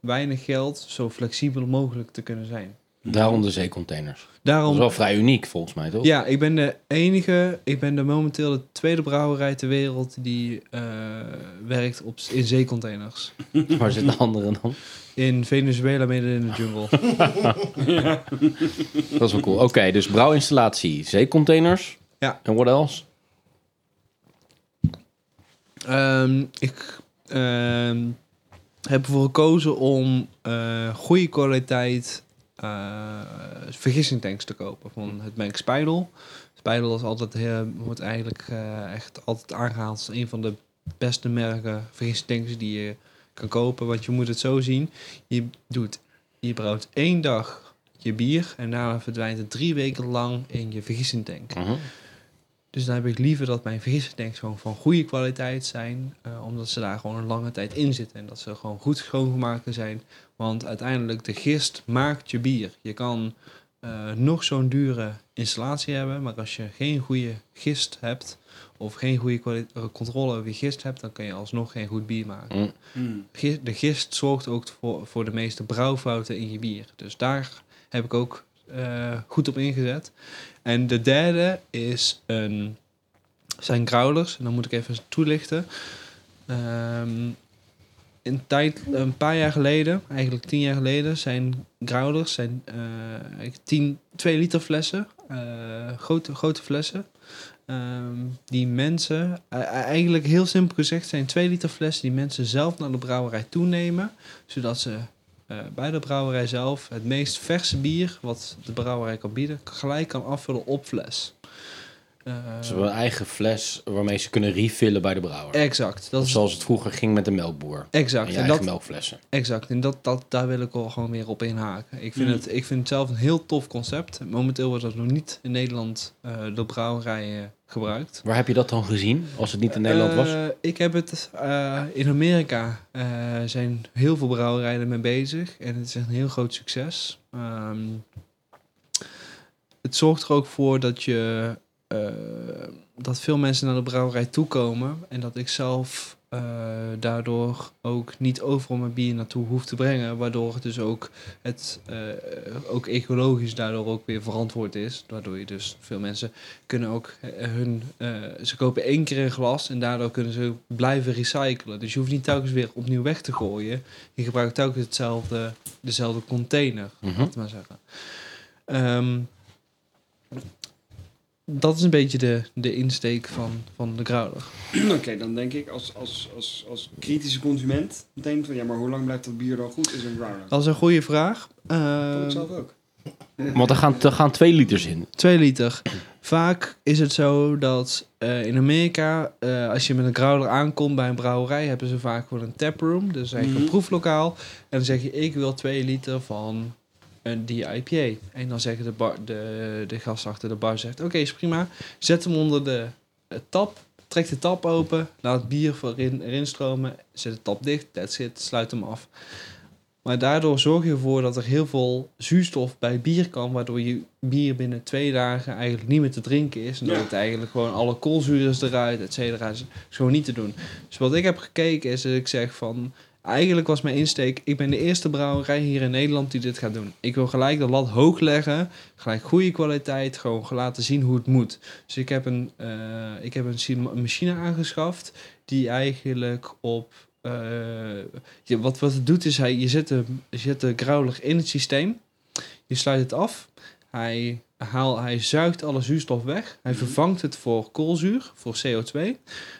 weinig geld zo flexibel mogelijk te kunnen zijn. Daarom de zeecontainers. Dat is Daarom, wel vrij uniek volgens mij, toch? ja, ik ben de enige, ik ben de momenteel de tweede brouwerij ter wereld die eh, werkt op, in zeecontainers. Waar zitten de anderen dan? In Venezuela midden in de jungle. Dat is wel cool. Oké, dus brouwinstallatie, zeecontainers. Ja. En what else? Ehm, ik ehm, heb ervoor gekozen om eh, goede kwaliteit eh vergissingtanks te kopen van het merk Spijdel. Spijdel is altijd heel, wordt eigenlijk eh, echt altijd aangehaald als een van de beste merken vergissingtanks die je kan kopen. Want je moet het zo zien, je doet, je brouwt één dag je bier en daarna verdwijnt het drie weken lang in je vergissingtank. Mhm. Dus dan heb ik liever dat mijn vergissingstanks gewoon van goede kwaliteit zijn. eh, omdat ze daar gewoon een lange tijd in zitten. En dat ze gewoon goed schoongemaakt zijn. Want uiteindelijk, de gist maakt je bier. Je kan eh, nog zo'n dure installatie hebben. Maar als je geen goede gist hebt. Of geen goede eh, controle over je gist hebt. Dan kan je alsnog geen goed bier maken. Mm. Gi- De gist zorgt ook voor, voor de meeste brouwfouten in je bier. Dus daar heb ik ook goed op ingezet. En de derde is een, zijn growlers. En dan moet ik even toelichten. Ehm, een, tijd, een paar jaar geleden, eigenlijk tien jaar geleden, zijn growlers zijn eh, tien, twee liter flessen. eh, grote, grote flessen. Ehm, die mensen, e- e- eigenlijk heel simpel gezegd, zijn twee liter flessen die mensen zelf naar de brouwerij toenemen. Zodat ze eh, bij de brouwerij zelf het meest verse bier wat de brouwerij kan bieden, gelijk kan afvullen op fles. Eh, Ze hebben een eigen fles waarmee ze kunnen refillen bij de brouwer. exact. Dat Of zoals het vroeger ging met de melkboer. exact. En je En eigen dat, melkflessen. exact. En dat, dat, daar wil ik wel gewoon weer op inhaken. Ik vind, Mm. het, ik vind het zelf een heel tof concept. Momenteel wordt dat nog niet in Nederland eh door brouwerijen gebruikt. Waar heb je dat dan gezien, als het niet in Nederland was? Eh, ik heb het eh, in Amerika eh, zijn heel veel brouwerijen ermee bezig en het is een heel groot succes. Ehm, het zorgt er ook voor dat je dat veel mensen naar de brouwerij toekomen en dat ik zelf eh, daardoor ook niet overal mijn bier naartoe hoef te brengen, waardoor het dus ook het eh, ook ecologisch daardoor ook weer verantwoord is, waardoor je dus veel mensen kunnen ook eh, hun eh, ze kopen één keer een glas en daardoor kunnen ze blijven recyclen. Dus je hoeft niet telkens weer opnieuw weg te gooien. Je gebruikt telkens hetzelfde, dezelfde container, laat ik maar zeggen. Ehm, dat is een beetje de, de insteek van, van de Growler. Oké, dan denk ik als, als, als, als kritische consument meteen van ja, maar hoe lang blijft dat bier dan goed? Is een growler. Dat is een goede vraag. Dat vond Ehm, ik zelf ook. Want er gaan, er gaan twee liters in. 2 liter. Vaak is het zo dat eh, in Amerika, eh, als je met een growler aankomt bij een brouwerij, hebben ze vaak gewoon een taproom. Dus eigenlijk Mhm. een proeflokaal. En dan zeg je, ik wil 2 liter van een die IPA. En dan zeggen de, bar, de, de gast achter de bar, zegt, oké, is prima. Zet hem onder de eh, tap. Trek de tap open. Laat het bier erin, erin stromen. Zet de tap dicht. That's it. Sluit hem af. Maar daardoor zorg je ervoor dat er heel veel zuurstof bij bier kan, waardoor je bier binnen twee dagen eigenlijk niet meer te drinken is. En dat het eigenlijk gewoon alle koolzuur is eruit, et cetera. is gewoon niet te doen. Dus wat ik heb gekeken is dat ik zeg van, eigenlijk was mijn insteek, ik ben de eerste brouwerij hier in Nederland die dit gaat doen. Ik wil gelijk de lat hoog leggen, gelijk goede kwaliteit, gewoon laten zien hoe het moet. Dus ik heb een, eh, ik heb een machine aangeschaft die eigenlijk op eh, je, wat, wat het doet is, hij, je, zet de, je zet de growler in het systeem. Je sluit het af. Hij, haal, hij zuigt alle zuurstof weg. Hij vervangt het voor koolzuur, voor CO2.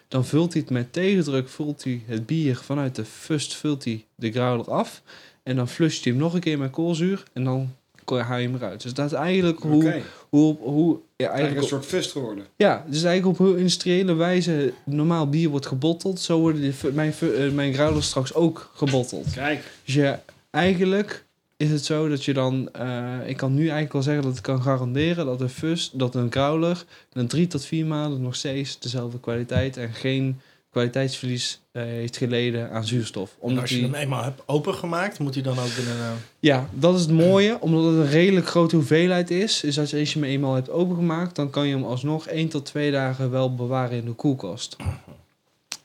Dan vult hij het met tegendruk, vult hij het bier vanuit de fust, vult hij de growler af. En dan flusht hij hem nog een keer met koolzuur. En dan haal je hem eruit. Dus dat is eigenlijk hoe, hoe, hoe ja, Eigenlijk een soort fust geworden. Ja, dus eigenlijk op een industriële wijze normaal bier wordt gebotteld. Zo worden die, mijn, eh, mijn growlers straks ook gebotteld. Kijk, Dus ja, eigenlijk is het zo dat je dan... eh, ik kan nu eigenlijk wel zeggen dat ik kan garanderen dat een fus, dat een growler... na drie tot vier maanden nog steeds dezelfde kwaliteit... en geen kwaliteitsverlies eh, heeft geleden aan zuurstof. En Omdat als je die- hem eenmaal hebt opengemaakt, moet hij dan ook binnen... eh, ja, dat is het mooie. Omdat het een redelijk grote hoeveelheid is. Is dat je, als je hem eenmaal hebt opengemaakt... dan kan je hem alsnog 1 tot 2 dagen wel bewaren in de koelkast.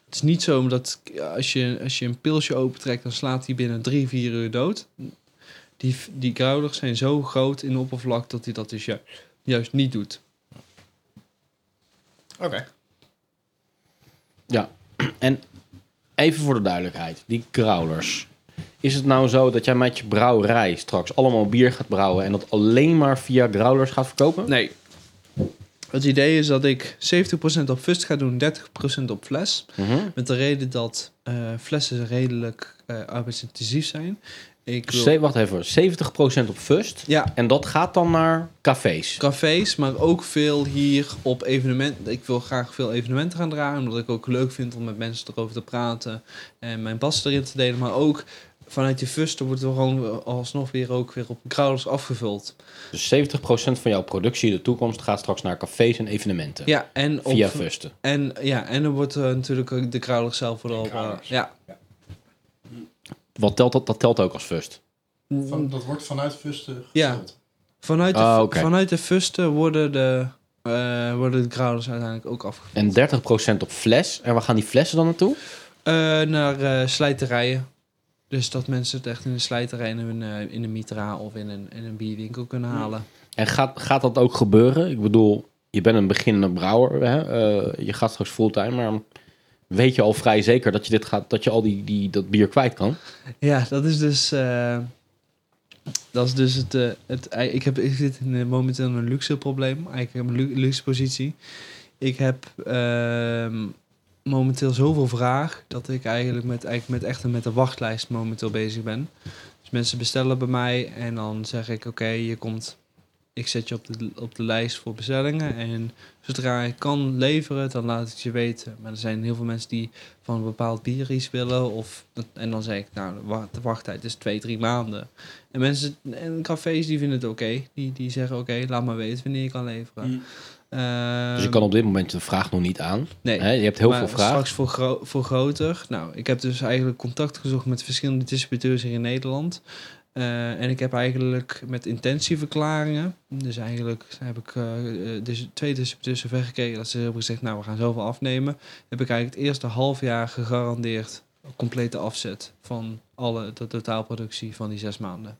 Het is niet zo dat ja, als je, als je een pilsje opentrekt... dan slaat hij binnen 3, 4 uur dood. Die, die growlers zijn zo groot in de oppervlak... dat hij dat dus ju- juist niet doet. Oké. Ja, en even voor de duidelijkheid, die growlers. Is het nou zo dat jij met je brouwerij straks allemaal bier gaat brouwen en dat alleen maar via growlers gaat verkopen? Nee. Het idee is dat ik 70% op fust ga doen... 30% op fles. Mhm. Met de reden dat eh, flessen redelijk eh arbeidsintensief zijn. Ik wil, Ze- wacht even, 70% op Fust. ja, En dat gaat dan naar cafés. cafés, maar ook veel hier op evenementen. Ik wil graag veel evenementen gaan draaien, omdat ik ook leuk vind om met mensen erover te praten en mijn pas erin te delen. Maar ook vanuit die fusten wordt er gewoon alsnog weer ook weer op growlers afgevuld. Dus 70% van jouw productie in de toekomst gaat straks naar cafés en evenementen. Ja, en op, Via Fusten. en ja, en dan wordt er natuurlijk ook de growlers zelf op. eh, ja, Wat telt dat? Dat telt ook als Fust. Van, dat wordt vanuit Fusten Ja. gevuld. Vanuit, de, Ah, vanuit de fusten worden de, eh, worden de growlers uiteindelijk ook afgevuld. En 30% op fles. En waar gaan die flessen dan naartoe? Eh, naar eh, slijterijen. Dus dat mensen het echt in de slijterij in een, eh, in een mitra of in een, in een bierwinkel kunnen halen. En gaat, gaat dat ook gebeuren? Ik bedoel, je bent een beginnende brouwer. Hè? Eh, je gaat straks fulltime, maar weet je al vrij zeker dat je, dit gaat, dat je al die, die, dat bier kwijt kan? Ja, dat is dus. eh, dat is dus het. eh, het ik, heb, ik zit in, eh, momenteel in een luxe probleem. Eigenlijk heb een lu- luxe positie. Ik heb ehm, momenteel zoveel vraag dat ik eigenlijk met, eigenlijk met echt met de wachtlijst momenteel bezig ben. Dus mensen bestellen bij mij en dan zeg ik: Oké, je komt. Ik zet je op de, op de lijst voor bestellingen. En zodra ik kan leveren, dan laat ik je weten. Maar er zijn heel veel mensen die van een bepaald bier iets willen. Of, en dan zeg ik, nou, de wa- de wachttijd is twee, drie maanden. En mensen en cafés die vinden het oké. Die, die zeggen, oké, laat maar weten wanneer je kan leveren. Mm. Ehm, Dus je kan op dit moment de vraag nog niet aan. nee? Je hebt heel maar veel vraag. straks voor, gro- voor groter. Nou, ik heb dus eigenlijk contact gezocht met verschillende distributeurs hier in Nederland. Eh, en ik heb eigenlijk met intentieverklaringen, dus eigenlijk heb ik dus twee distributeurs zover gekeken dat ze hebben gezegd, nou we gaan zoveel afnemen. Heb ik eigenlijk het eerste half jaar gegarandeerd complete afzet van alle de totaalproductie van die zes maanden.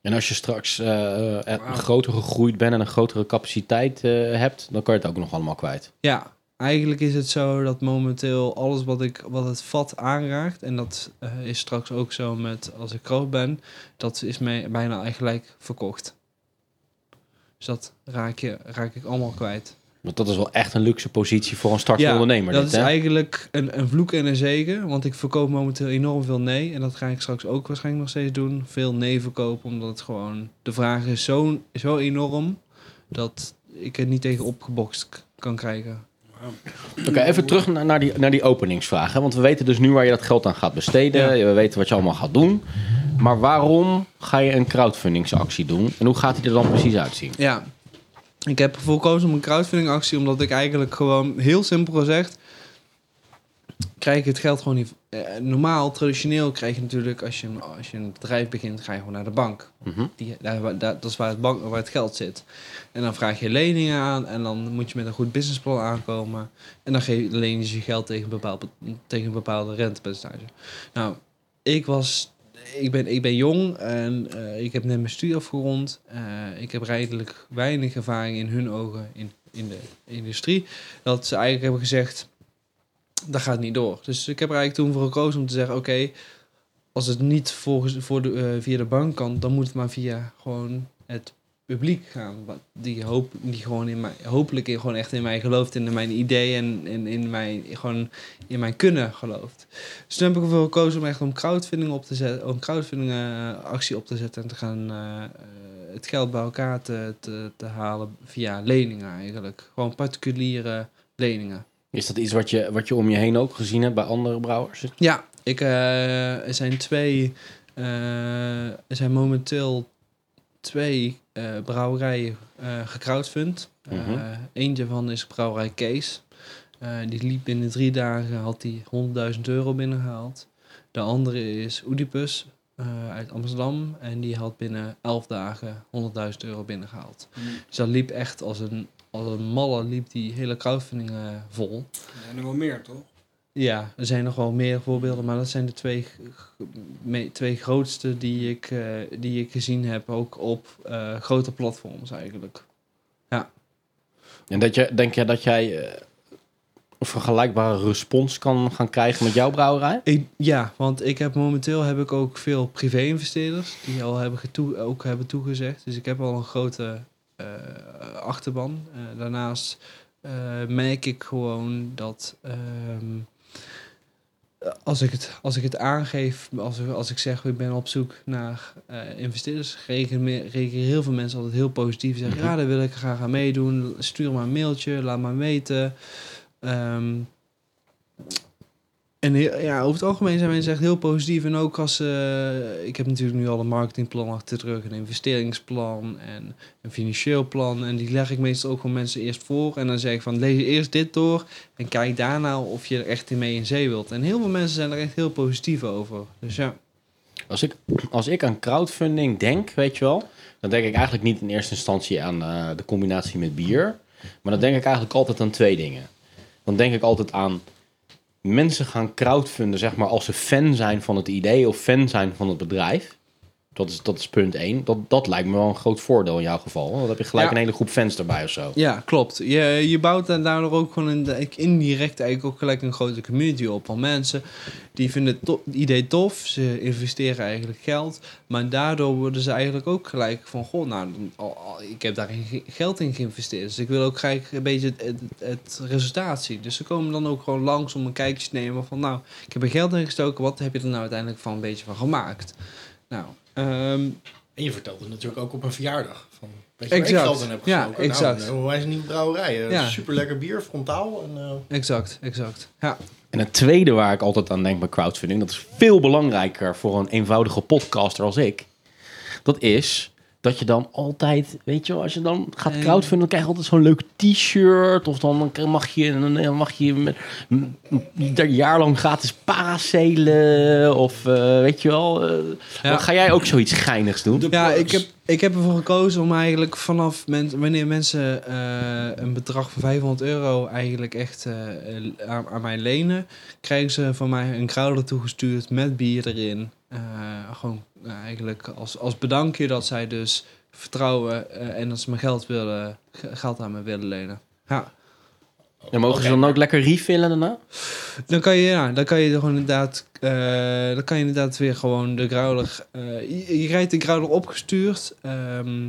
En als je straks eh, eh, groter gegroeid bent en een grotere capaciteit eh, hebt, dan kan je het ook nog allemaal kwijt. Ja, eigenlijk is het zo dat momenteel alles wat, ik, wat het vat aanraakt, en dat eh, is straks ook zo met als ik groot ben, dat is mij bijna gelijk verkocht. Dus dat raak, je, raak ik allemaal kwijt. Want dat is wel echt een luxe positie voor een startende Ja, ondernemer. dat dit, is hè? eigenlijk een, een vloek en een zegen, want ik verkoop momenteel enorm veel nee. En dat ga ik straks ook waarschijnlijk nog steeds doen. Veel nee verkopen, omdat het gewoon, de vraag is zo, zo enorm, dat ik het niet tegen opgebokst kan krijgen. Oké, even terug naar, die, naar die openingsvraag. Hè? Want we weten dus nu waar je dat geld aan gaat besteden. We weten wat je allemaal gaat doen. Maar waarom ga je een crowdfundingsactie doen? En hoe gaat die er dan precies uitzien? Ja, ik heb ervoor gekozen om een crowdfunding actie, omdat ik eigenlijk gewoon heel simpel gezegd krijg ik het geld gewoon niet. eh, normaal, traditioneel krijg je natuurlijk als je, als je een bedrijf begint, ga je gewoon naar de bank. Mhm. Die, daar- dat is waar het, bank, waar het geld zit. En dan vraag je leningen aan en dan moet je met een goed businessplan aankomen. En dan geef, leen je je geld tegen een, bepaald, tegen een bepaalde rentepercentage. Nou, ik was... Ik ben, ik ben jong en eh, ik heb net mijn studie afgerond. Eh, ik heb redelijk weinig ervaring in hun ogen in, in de industrie. Dat ze eigenlijk hebben gezegd, dat gaat niet door. Dus ik heb er eigenlijk toen voor gekozen om te zeggen, oké, als het niet volgens, voor de, eh, via de bank kan, dan moet het maar via gewoon het publiek gaan. Die, hoop, die gewoon in mij, hopelijk in, gewoon echt in mij gelooft, in mijn ideeën en in, in, mijn, gewoon in mijn kunnen gelooft. Dus toen heb ik ervoor gekozen om echt om crowdfunding op te zetten, om crowdfunding eh, actie op te zetten en te gaan, eh, het geld bij elkaar te, te halen via leningen eigenlijk. Gewoon particuliere leningen. Is dat iets wat je, wat je om je heen ook gezien hebt bij andere brouwers? Ja, ik, eh, er zijn twee. eh, er zijn momenteel twee eh, brouwerijen eh gecrowdfund. Eh, Mhm. Eentje van is brouwerij Kees. Eh, die liep binnen drie dagen, had hij 100.000 euro binnengehaald. De andere is Oedipus eh, uit Amsterdam. En die had binnen 11 dagen 100.000 euro binnengehaald. Dus dat liep echt als een, als een malle, liep die hele crowdfunding eh, vol. Er zijn er wel meer, toch? Ja, er zijn nog wel meer voorbeelden, maar dat zijn de twee, twee grootste die ik, eh, die ik gezien heb, ook op eh, grote platforms eigenlijk. En dat je, denk je dat jij eh, een vergelijkbare respons kan gaan krijgen met jouw brouwerij? Ik, ja, want ik heb momenteel heb ik ook veel privé-investeerders die al hebben getoe, ook hebben toegezegd. Dus ik heb al een grote achterban. Eh, daarnaast eh, merk ik gewoon dat ehm, als, ik het, als ik het aangeef, als, ik- als ik zeg ik ben op zoek naar eh, investeerders, reageren heel veel mensen altijd heel positief. Zeggen Mhm. ja, daar wil ik graag aan meedoen. Stuur maar een mailtje, laat maar weten. Ehm, en ja, over het algemeen zijn mensen echt heel positief. En ook als eh, ik heb natuurlijk nu al een marketingplan achter de rug, een investeringsplan en een financieel plan. En die leg ik meestal ook gewoon mensen eerst voor. En dan zeg ik van lees eerst dit door en kijk daarna of je er echt mee in zee wilt. En heel veel mensen zijn er echt heel positief over. Dus ja. Als ik, als ik aan crowdfunding denk, weet je wel, dan denk ik eigenlijk niet in eerste instantie aan eh, de combinatie met bier. Maar dan denk ik eigenlijk altijd aan twee dingen. Dan denk ik altijd aan mensen gaan crowdfunden, zeg maar, als ze fan zijn van het idee of fan zijn van het bedrijf. Dat is, dat is punt één. Dat, dat lijkt me wel een groot voordeel in jouw geval. Dan heb je gelijk Ja. een hele groep fans erbij of zo. Ja, klopt. Je, je bouwt daar daardoor ook gewoon de- indirect eigenlijk ook gelijk een grote community op. Van mensen die vinden het, to- idee tof, ze investeren eigenlijk geld. Maar daardoor worden ze eigenlijk ook gelijk van... Goh, nou, ik heb daar ge- geld in geïnvesteerd. Dus ik wil ook graag een beetje het, het, het resultaat zien. Dus ze komen dan ook gewoon langs om een kijkje te nemen van... Nou, ik heb er geld in gestoken. Wat heb je er nou uiteindelijk van een beetje van gemaakt? Nou, ehm, En je vertelde natuurlijk ook op een verjaardag. Van, weet je waar ik Exact. geld in heb Ja, gestoken? exact. Nou, een onwijs nieuwe brouwerij. Ja. Super lekker bier, frontaal. En, eh, exact, exact. Ja. En het tweede waar ik altijd aan denk bij crowdfunding, dat is veel belangrijker voor een eenvoudige podcaster als ik. Dat is dat je dan altijd, weet je wel, als je dan gaat crowdfunden, dan krijg je altijd zo'n leuk t-shirt. Of dan mag je, dan mag je met, een jaar lang gratis paracelen. Of eh, weet je wel. eh, Ja. Ga jij ook zoiets geinigs doen? Ja, ik heb, ik heb ervoor gekozen om eigenlijk vanaf wanneer mensen eh, een bedrag van 500 euro eigenlijk echt eh, aan, aan mij lenen, krijgen ze van mij een crowder toegestuurd met bier erin. Eh, gewoon eigenlijk als, als bedankje dat zij dus vertrouwen en dat ze mijn geld, willen, geld aan me willen lenen. Ja. Dan mogen ze dan ook lekker refillen daarna? Dan kan je, ja, dan kan je gewoon inderdaad, eh, dan kan je inderdaad weer gewoon de growler, eh, je, je krijgt de growler opgestuurd. Ehm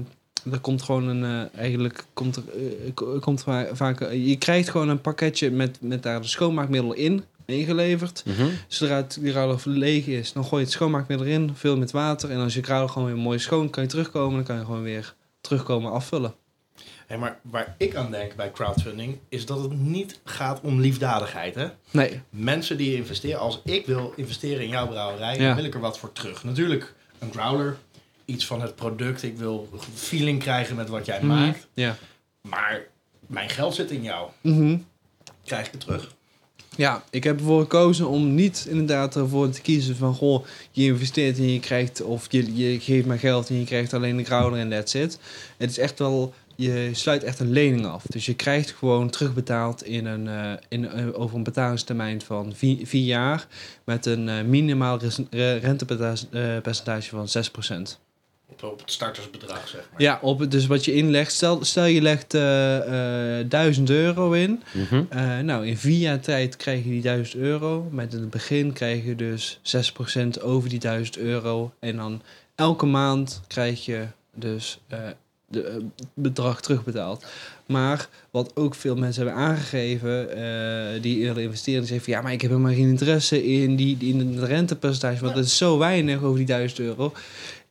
er komt gewoon een, eh, eigenlijk komt er, eh, ko- komt va- vaak, je krijgt gewoon een pakketje met, met daar de schoonmaakmiddel in, ingeleverd. Mhm. Zodra het de growler leeg is, dan gooi je het schoonmaakmiddel in, vul met water. En als je growler gewoon weer mooi schoon, kan je terugkomen, dan kan je gewoon weer terugkomen afvullen. Hey, maar waar ik aan denk bij crowdfunding, is dat het niet gaat om liefdadigheid. Hè? Nee, Mensen die investeren, als ik wil investeren in jouw brouwerij, Ja. dan wil ik er wat voor terug. Natuurlijk een growler, iets van het product. Ik wil feeling krijgen met wat jij maakt. ja. Maar mijn geld zit in jou. Mhm. Krijg ik het terug? Ja, ik heb ervoor gekozen om niet inderdaad ervoor te kiezen van... goh, je investeert en je krijgt... of je, je geeft maar geld en je krijgt alleen de crowder en that's it. Het is echt wel... Je sluit echt een lening af. Dus je krijgt gewoon terugbetaald in een, eh, in, eh, over een betalingstermijn van vier, vier jaar... met een eh, minimaal rentepercentage van 6%. Op, op het startersbedrag, zeg maar. Ja, op, het- dus wat je inlegt... Stel, stel je legt eh eh 1000 euro in... Mhm. Eh, nou, in vier jaar tijd krijg je die 1000 euro. Met in het begin krijg je dus 6% over die 1000 euro. En dan elke maand krijg je dus eh de eh, bedrag terugbetaald. Maar wat ook veel mensen hebben aangegeven, eh, die eerder investeren, die zeggen van ja, maar ik heb helemaal geen interesse in, die, in het rentepercentage, want dat is zo weinig over die 1000 euro.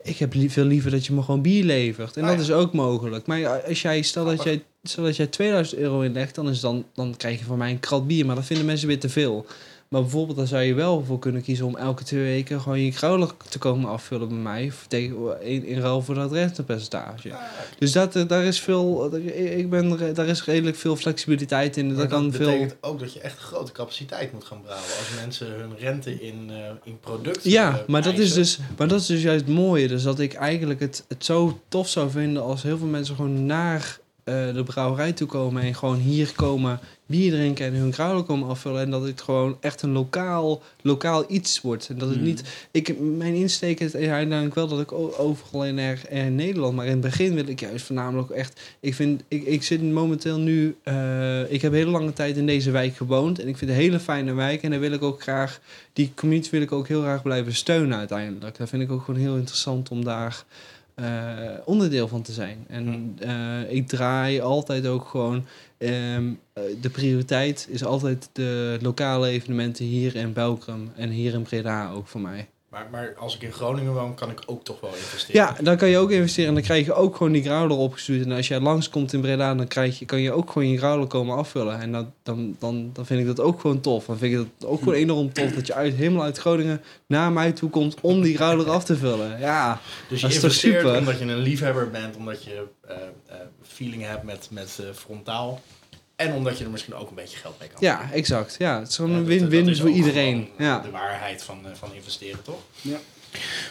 ik heb li- veel liever dat je me gewoon bier levert. En Ah, dat ja. is ook mogelijk. Maar als jij, stel dat jij, stel dat jij 2000 euro inlegt, dan, is dan, dan krijg je van mij een krat bier. Maar dat vinden mensen weer te veel. Maar bijvoorbeeld, daar zou je wel voor kunnen kiezen om elke twee weken gewoon je growler te komen afvullen bij mij. Tegen, in, in ruil voor dat rentepercentage. Dus dat, eh, daar is veel, ik ben, daar is redelijk veel flexibiliteit in. Maar Dat kan veel. betekent ook dat je echt grote capaciteit moet gaan brouwen. Als mensen hun rente in, eh, in producten Ja, eh, maar dat, is dus, maar dat is dus juist het mooie. Dus dat ik eigenlijk het, het zo tof zou vinden als heel veel mensen gewoon naar eh, de brouwerij toe komen en gewoon hier komen bier drinken en hun growler komen afvullen. En dat het gewoon echt een lokaal, lokaal iets wordt. En dat het Hmm. niet. Ik, mijn insteek is uiteindelijk wel dat ik overal in, er, in Nederland. Maar in het begin wil ik juist voornamelijk echt. Ik vind, ik, ik zit momenteel nu. eh, ik heb hele lange tijd in deze wijk gewoond. En ik vind het een hele fijne wijk. En daar wil ik ook graag. Die community wil ik ook heel graag blijven steunen uiteindelijk. Dat vind ik ook gewoon heel interessant om daar. Eh, onderdeel van te zijn. En eh, ik draai altijd ook gewoon. ehm, eh, de prioriteit is altijd de lokale evenementen hier in Belgium en hier in Breda ook voor mij. Maar, maar als ik in Groningen woon, kan ik ook toch wel investeren. Ja, dan kan je ook investeren en dan krijg je ook gewoon die growler opgestuurd. En als jij langskomt in Breda, dan krijg je, kan je ook gewoon je growler komen afvullen. En dat, dan, dan, dan vind ik dat ook gewoon tof. Dan vind ik dat ook gewoon enorm tof dat je uit, helemaal uit Groningen naar mij toe komt om die growler af te vullen. Ja, Dus je Dat is toch investeert super? omdat je een liefhebber bent, omdat je eh, feeling hebt met, met eh, frontaal. En omdat je er misschien ook een beetje geld mee kan ja exact. Ja, het is gewoon Ja, een win-win is voor iedereen. gewoon Ja. De waarheid van, eh, van investeren, toch?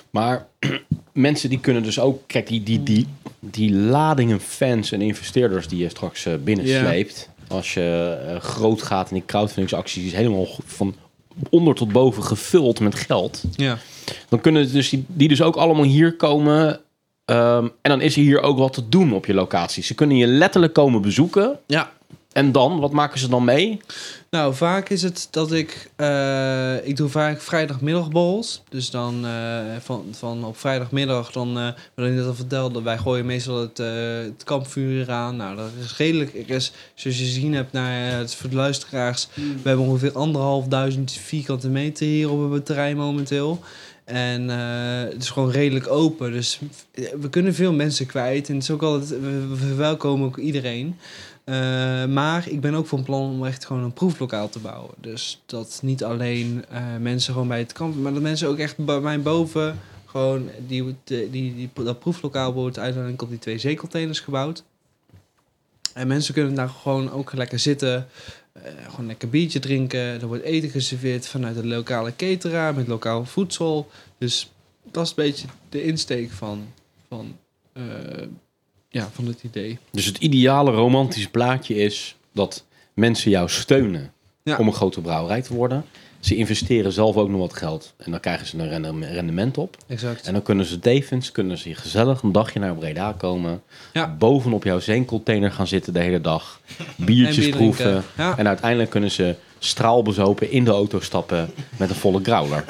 Maar mensen die kunnen dus ook... Kijk, die, die, die, die ladingen fans en investeerders die je straks eh, binnensleept... Als je eh, groot gaat in die crowdfundingsacties... die is helemaal van onder tot boven gevuld met geld... ja. dan kunnen dus die, die dus ook allemaal hier komen... ehm, en dan is er hier ook wat te doen op je locatie. Ze kunnen je letterlijk komen bezoeken. Ja. En dan, wat maken ze dan mee? Nou, vaak is het dat ik... eh, ik doe vaak vrijdagmiddagborrels. Dus dan eh, van, van op vrijdagmiddag, dan, eh wat ik net al vertelde, wij gooien meestal het, eh, het kampvuur eraan. Nou, dat is redelijk. Ik is, zoals je gezien hebt, naar het voor de luisteraars, we hebben ongeveer anderhalfduizend vierkante meter hier op het terrein momenteel. En eh, het is gewoon redelijk open. Dus we kunnen veel mensen kwijt. En het is ook altijd, we, we verwelkomen ook iedereen. Eh, maar ik ben ook van plan om echt gewoon een proeflokaal te bouwen. Dus dat niet alleen eh, mensen gewoon bij het kamp, maar dat mensen ook echt bij mij boven gewoon die, die, die, die- dat proeflokaal wordt uiteindelijk op die twee zeecontainers gebouwd. En mensen kunnen daar gewoon ook lekker zitten, eh, gewoon lekker biertje drinken. Er wordt eten geserveerd vanuit de lokale cateraar met lokaal voedsel. Dus dat is een beetje de insteek van, van, ja, van het idee. Dus het ideale romantische plaatje is dat mensen jou steunen Ja. om een grote brouwerij te worden. Ze investeren zelf ook nog wat geld en dan krijgen ze een rende- rendement op. Exact. En dan kunnen ze tevens kunnen ze gezellig een dagje naar Breda komen. Ja. Bovenop jouw zeencontainer gaan zitten de hele dag. Biertjes bier proeven. Ja. En uiteindelijk kunnen ze straalbezopen in de auto stappen met een volle growler.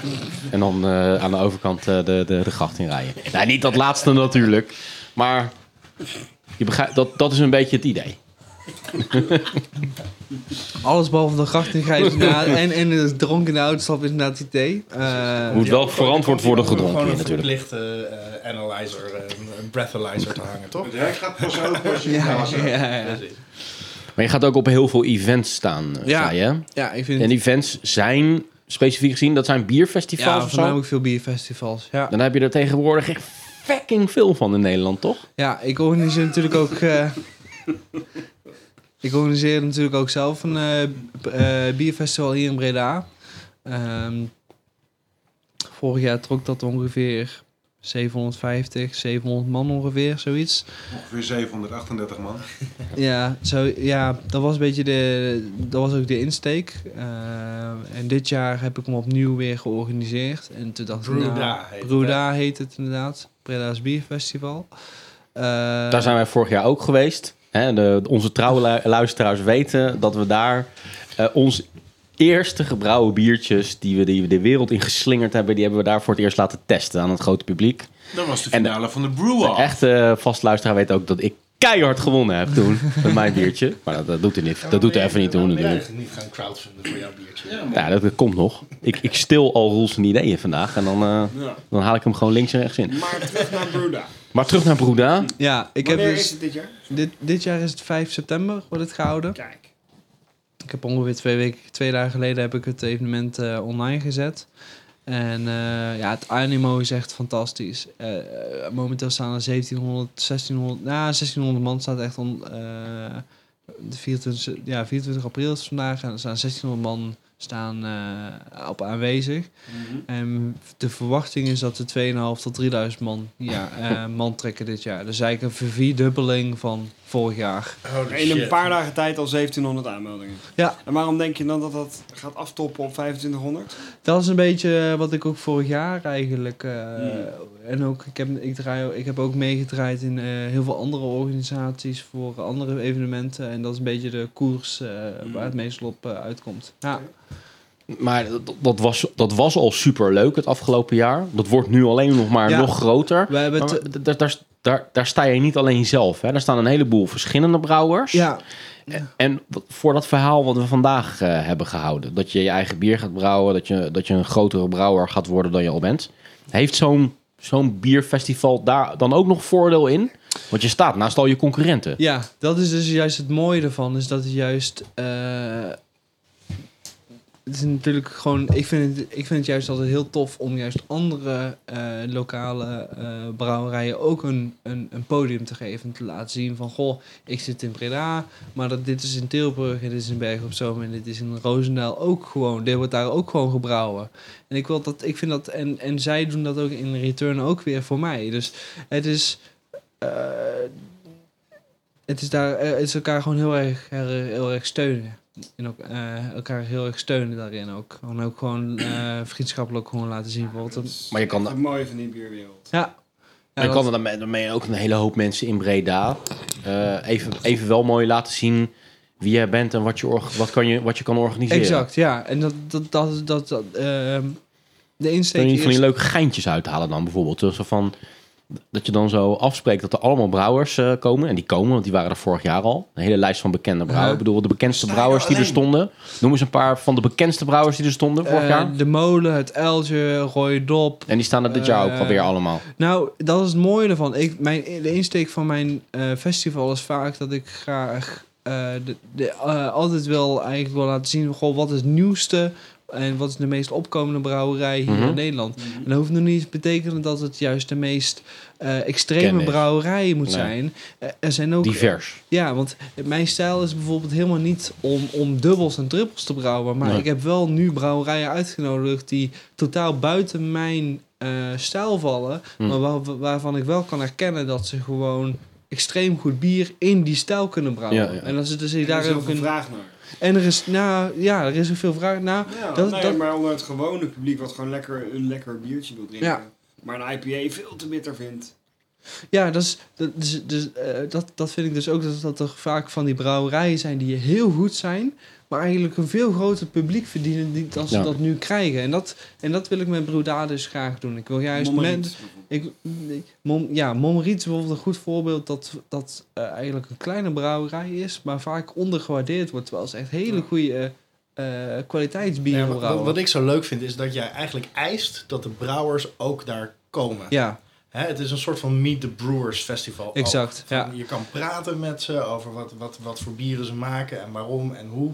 En dan eh, aan de overkant eh, de, de, de gracht in rijden. Nou, niet dat laatste natuurlijk. Maar je begrijpt, dat, dat is een beetje het idee. Alles behalve de grachtigheid en, en de dronken auto is inderdaad het idee. Eh, Moet wel Ja, verantwoord worden gedronken Gewoon een natuurlijk. verplichte eh, analyzer, eh, een breathalyzer te hangen, toch? Pas open als je ja, ja, ja. Maar je gaat ook op heel veel events staan, Ja. zei je. ja, ik vind En events zijn, specifiek gezien, dat zijn bierfestivals ja, of zo. voornamelijk veel bierfestivals. Ja. Dan heb je er tegenwoordig echt fucking veel van in Nederland, toch? ja, ik organiseer natuurlijk ook... eh, ik organiseer natuurlijk ook zelf een eh, eh, bierfestival hier in Breda. Ehm, vorig jaar trok dat ongeveer 750, 700 man ongeveer, zoiets. Ongeveer 738 man. Ja, zo, ja, dat was een beetje de, dat was ook de insteek. Eh, en dit jaar heb ik hem opnieuw weer georganiseerd. En toen dacht ik, nou, heet het, Bruda heet het inderdaad. Breda's Bierfestival. Eh, Daar zijn wij vorig jaar ook geweest. Hè, de, onze trouwe lu- luisteraars weten dat we daar eh ons eerste gebrouwen biertjes... Die we, die we de wereld in geslingerd hebben... die hebben we daar voor het eerst laten testen aan het grote publiek. Dat was de En de- finale van de De Brew-Off. echte vastluisteraar weet ook dat ik keihard gewonnen heb toen. Met mijn biertje. Maar dat, dat doet hij niet. Dat doet hij even niet doen natuurlijk. eigenlijk niet gaan crowdfunden voor jouw biertje. Ja, dat, dat komt nog. Ik, ik stil al Roels zijn ideeën vandaag. En dan, eh, Ja. dan haal ik hem gewoon links en rechts in. Maar terug naar Bruda. Maar terug naar Broeda. Ja, ik heb Wanneer dus... is het dit jaar? Dit, dit jaar is het 5 september, wordt het gehouden. Kijk. Ik heb ongeveer twee, weken, twee dagen geleden heb ik het evenement eh, online gezet. En eh, ja, het animo is echt fantastisch. Eh, momenteel staan er 1700, 1600, nou 1600 man staat echt on, eh, de 24, ja, 24 april is vandaag en er staan 1600 man staan eh, op aanwezig. En de verwachting is dat de 2.500 tot 3000 man, ja, eh, man trekken dit jaar. Dus eigenlijk een ververdubbeling van vorig jaar. Holy In een paar dagen tijd al 1700 aanmeldingen. Ja. En waarom denk je dan dat dat gaat aftoppen op 2500? Dat is een beetje wat ik ook vorig jaar eigenlijk. eh, Hmm. En ook, ik heb, ik, draai, ik heb ook meegedraaid in eh, heel veel andere organisaties voor andere evenementen. En dat is een beetje de koers eh, Hmm. waar het meestal op eh, uitkomt. Ja. Maar dat, dat, was, dat was al super leuk het afgelopen jaar. Dat wordt nu alleen nog maar Ja. nog groter. We hebben het, daar, daar, daar, daar sta je niet alleen zelf. Hè. Daar staan een heleboel verschillende brouwers. ja, En wat- voor dat verhaal wat we vandaag eh, hebben gehouden, dat je je eigen bier gaat brouwen, dat je, dat je een grotere brouwer gaat worden dan je al bent, heeft zo'n zo'n bierfestival daar dan ook nog voordeel in? Want je staat naast al je concurrenten. ja, dat is dus juist het mooie ervan. Is dat het juist. eh, het is natuurlijk gewoon. Ik vind, het, ik vind het juist altijd heel tof om juist andere eh, lokale eh, brouwerijen ook een, een, een podium te geven. En te laten zien van goh, ik zit in Breda, maar dat, dit is in Tilburg en dit is in Bergen op Zoom en dit is in Roosendaal ook gewoon. Dit wordt daar ook gewoon gebrouwen. En ik wil dat, ik vind dat, en, en zij doen dat ook in return ook weer voor mij. Dus het is. eh, het is daar, is elkaar gewoon heel erg, heel erg steunen. En ook eh, elkaar heel erg steunen daarin ook. En ook gewoon eh, vriendschappelijk gewoon laten zien. Bijvoorbeeld. Maar je kan, Het mooie van die bierwereld. Ja. je Ja, dat- kan er daarmee, daarmee ook een hele hoop mensen in Breda eh, even, even wel mooi laten zien wie jij bent en wat je, wat kan je, wat je kan organiseren. exact, ja. En dat, dat, dat, dat, dat ehm, de insteek Kun je van die leuke geintjes uithalen dan bijvoorbeeld? Dus zo van, dat je dan zo afspreekt dat er allemaal brouwers eh, komen. En die komen, want die waren er vorig jaar al. Een hele lijst van bekende brouwers. Ja. Ik bedoel, de bekendste brouwers die er stonden. Noem eens een paar van de bekendste brouwers die er stonden vorig eh, jaar. de molen, het eltje, Roy Dop. En die staan er dit jaar ook eh, alweer allemaal. Nou, dat is het mooie ervan. Ik, mijn, de insteek van mijn festival is vaak dat ik graag de, de, altijd wel eigenlijk wil laten zien... Goh, wat is het nieuwste en wat is de meest opkomende brouwerij hier Mhm. in Nederland. En dat hoeft nog niet te betekenen dat het juist de meest eh, extreme Kennis. brouwerij moet Nee. zijn. Eh, er zijn ook... Divers. Ja, want mijn stijl is bijvoorbeeld helemaal niet om, om dubbels en trippels te brouwen. Maar Nee. ik heb wel nu brouwerijen uitgenodigd die totaal buiten mijn eh, stijl vallen. Hm. Maar waar- waarvan ik wel kan herkennen dat ze gewoon extreem goed bier in die stijl kunnen brouwen. Ja, ja. En dat ze dus Daar ook een. vraag naar. En er is, nou ja, er is ook veel vraag naar. Ja, dat- nee, dat- maar onder het gewone publiek wat gewoon lekker een lekker biertje wil drinken. Ja. Maar een IPA veel te bitter vindt. Ja, dat, is, dat, dus, dus, eh, dat, dat vind ik dus ook dat, dat er vaak van die brouwerijen zijn die heel goed zijn, maar eigenlijk een veel groter publiek verdienen die, dan ze Ja. dat nu krijgen. En dat, en dat wil ik met Brewda dus graag doen. Ik wil juist Mommeriet, men, bijvoorbeeld. ik, Mom, ja, is bijvoorbeeld een goed voorbeeld dat, dat eh, eigenlijk een kleine brouwerij is, maar vaak ondergewaardeerd wordt, terwijl ze echt hele Ja. goede eh kwaliteitsbieren Ja, wat, brouwen. wat ik zo leuk vind is dat jij eigenlijk eist dat de brouwers ook daar komen. ja, Hè, het is een soort van Meet the Brewers festival. exact. Van, Ja. Je kan praten met ze over wat, wat, wat voor bieren ze maken en waarom en hoe.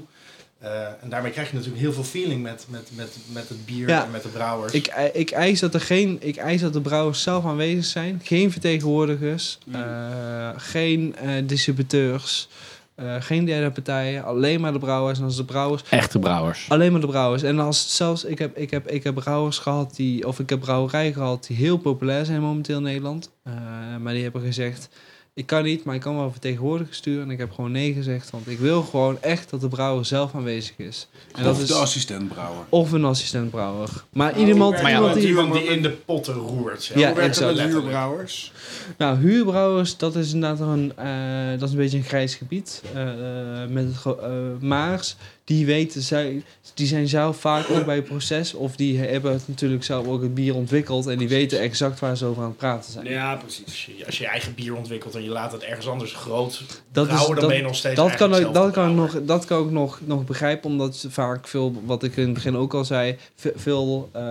Eh, en daarmee krijg je natuurlijk heel veel feeling met, met, met, met het bier Ja. en met de brouwers. Ik, ei- ik, eis dat er geen, ik eis dat de brouwers zelf aanwezig zijn. Geen vertegenwoordigers. Mm. eh, geen eh, distributeurs. Eh, geen derde partijen. Alleen maar de brouwers. En als de brouwers... Echte brouwers. Alleen maar de brouwers. En als zelfs... Ik heb, ik heb, ik heb brouwers gehad die... Of ik heb brouwerijen gehad die heel populair zijn momenteel in Nederland. Eh, maar die hebben gezegd... Ik kan niet, maar ik kan wel vertegenwoordigers sturen. En ik heb gewoon nee gezegd. Want ik wil gewoon echt dat de brouwer zelf aanwezig is. En dat of is... de assistentbrouwer. Of een assistentbrouwer. Maar iemand, hoe Maar ja, iemand die... Iemand die in de potten roert. zeg. Ja, Hoe werkt het exact. met huurbrouwers? Nou, huurbrouwers, dat is inderdaad een, eh, dat is een beetje een grijs gebied. eh, eh, met het eh, Maars, die weten, zij, die zijn zelf vaak ook bij het proces. Of die hebben het natuurlijk zelf ook het bier ontwikkeld. En die weten exact waar ze over aan het praten zijn. Ja, precies. Als je, als je je eigen bier ontwikkelt en je laat het ergens anders groot Dat, brouwen, is, dan ben je dat, nog steeds dat, kan, ik, dat, kan nog, dat kan ik nog, nog begrijpen, omdat ze vaak veel, wat ik in het begin ook al zei, ve- veel eh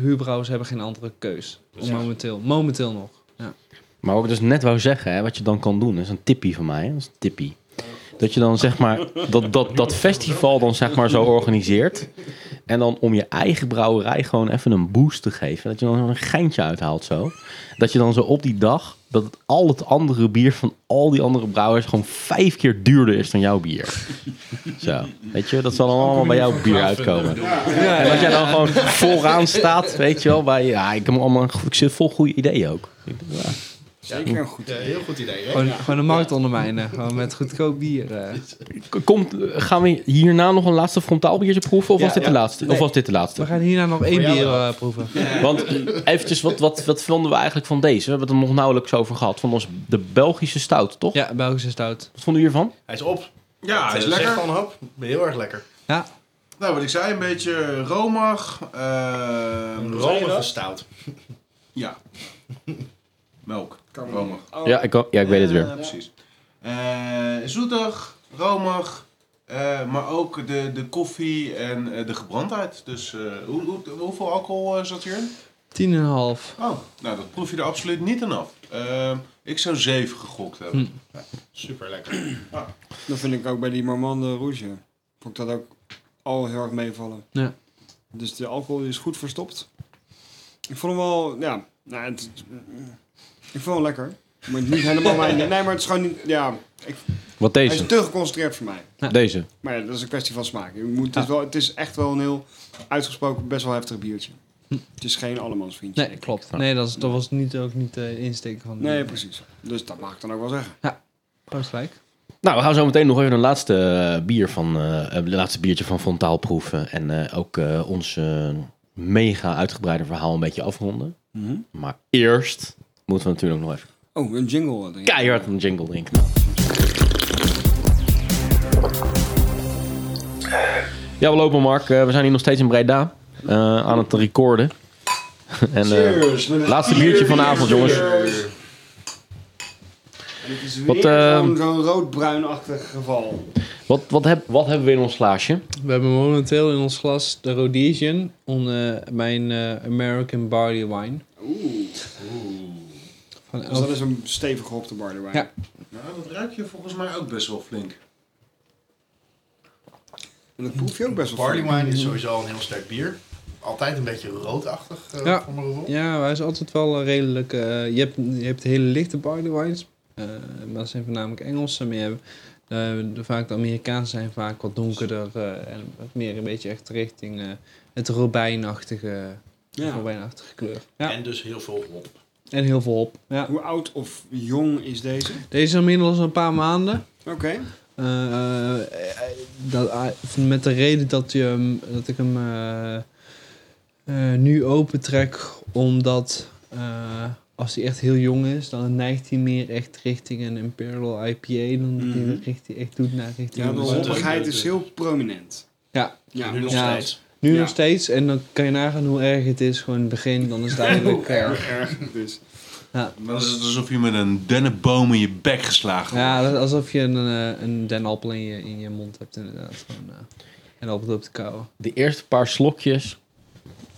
huurbrouwers hebben geen andere keus. Dus. Momenteel, momenteel nog. Ja. Maar wat ik dus net wou zeggen, hè, wat je dan kan doen, is een tippie van mij. hè, Dat is een tippie. Dat je dan zeg maar dat, dat, dat festival dan zeg maar zo organiseert. En dan om je eigen brouwerij gewoon even een boost te geven. Dat je dan een geintje uithaalt zo. Dat je dan zo op die dag, dat het al het andere bier van al die andere brouwers gewoon vijf keer duurder is dan jouw bier. Zo, weet je, dat zal dan allemaal bij jouw bier uitkomen. En dat jij dan gewoon vooraan staat, weet je wel. Bij, ja, ik, heb allemaal, ik zit vol goede ideeën ook. Ja. Zeker een goed Ja, heel goed idee. Hè? Gewoon, gewoon de markt ondermijnen, gewoon met goedkoop bier. eh. Komt, gaan we hierna nog een laatste frontaal biertje proeven? Of Ja, was dit ja. de laatste? Of was dit de We laatste? gaan hierna nog één bier eh, proeven. Want eventjes, wat, wat, wat vonden we eigenlijk van deze? We hebben het er nog nauwelijks over gehad. Van ons, de Belgische stout, toch? Ja, Belgische stout. Wat vonden jullie ervan? Hij is op. Ja, hij is Eh, lekker. van heel erg lekker. Ja, Nou, wat ik zei, een beetje romig. ehm, dat? stout. Ja. Melk. Romig. Oh. Ja, ik, ja, ik weet het weer. Ja, precies. Eh, zoetig, romig, eh, maar ook de, de koffie en eh, de gebrandheid. Dus eh, hoe, hoe, hoeveel alcohol eh, zat hierin? 10,5. Oh, nou dat proef je er absoluut niet aan af. Eh, ik zou 7 gegokt hebben. Super lekker. Dat vind ik ook bij die Marmande Rouge. Vond ik dat ook al heel erg meevallen. Ja. Dus de alcohol is goed verstopt. Ik vond hem wel, ja, nou, het, ik vond hem lekker. Maar niet helemaal mijn, nee, maar het is gewoon niet, ja, ik, Wat hij is deze? te geconcentreerd voor mij. Deze. Maar ja, dat is een kwestie van smaak. Je moet, het, is wel, het is echt wel een heel uitgesproken, best wel heftig biertje. Het is geen allemans vriendje. Nee, klopt. Nee, dat, is, dat was niet, ook niet de insteek van... Nee, precies. Dus dat mag ik dan ook wel zeggen. Proost gelijk. Nou, we gaan zo meteen nog even een laatste eh, bier van, eh het laatste biertje van Fontaal proeven. En eh, ook eh, ons eh, mega uitgebreide verhaal een beetje afronden. Maar eerst moeten we natuurlijk nog even Oh, een jingle. Denk ik. keihard een jingle drinken. Ja, we lopen Mark. Eh, we zijn hier nog steeds in Breda. eh, aan het recorden. en, eh, laatste biertje van de avond, jongens. En het is weer eh, zo'n rood-bruinachtig geval. Wat, wat, heb, wat hebben we in ons glaasje? We hebben momenteel in ons glas de Rhodesian, on, eh, mijn eh, American Barley Wine. Oeh. Van Dus dat is een stevig gehopte barley Ja. Nou, dat ruik je volgens mij ook best wel flink. En dat proef je ook best wel Barley flink. wine is sowieso een heel sterk bier. Altijd een beetje roodachtig uh, Ja. voor mijn gevoel. Ja, hij is altijd wel eh, redelijk... eh, je, hebt, je hebt hele lichte barley wines, eh, maar dat zijn voornamelijk Engelse. Maar je hebt, de, vaak de Amerikaanse zijn vaak wat donkerder eh, en wat meer een beetje echt richting eh, het robijnachtige, Ja. robijnachtige kleur. Ja. En dus heel veel hop. En heel veel op. Ja. Hoe oud of jong is deze? Deze is inmiddels een paar maanden. Oké. Eh, eh, dat, ah, met de reden dat, je, hem- dat ik hem eh, eh, nu opentrek, omdat eh, als hij echt heel jong is, dan neigt hij meer echt richting een Imperial IPA dan dat hij Mhm. richting, echt doet naar richting Ja, de hoppigheid is heel prominent. Ja, Ja, nu nog Ja. steeds. Nu Ja. nog steeds. En dan kan je nagaan hoe erg het is, gewoon in het begin. Dan is het eigenlijk... erg, erg. Dus. Dan is het alsof je met een dennenboom in je bek geslagen wordt. ja, is alsof je een, eh, een denappel in je, in je mond hebt inderdaad. Gewoon, eh, en op het op te kauwen. De eerste paar slokjes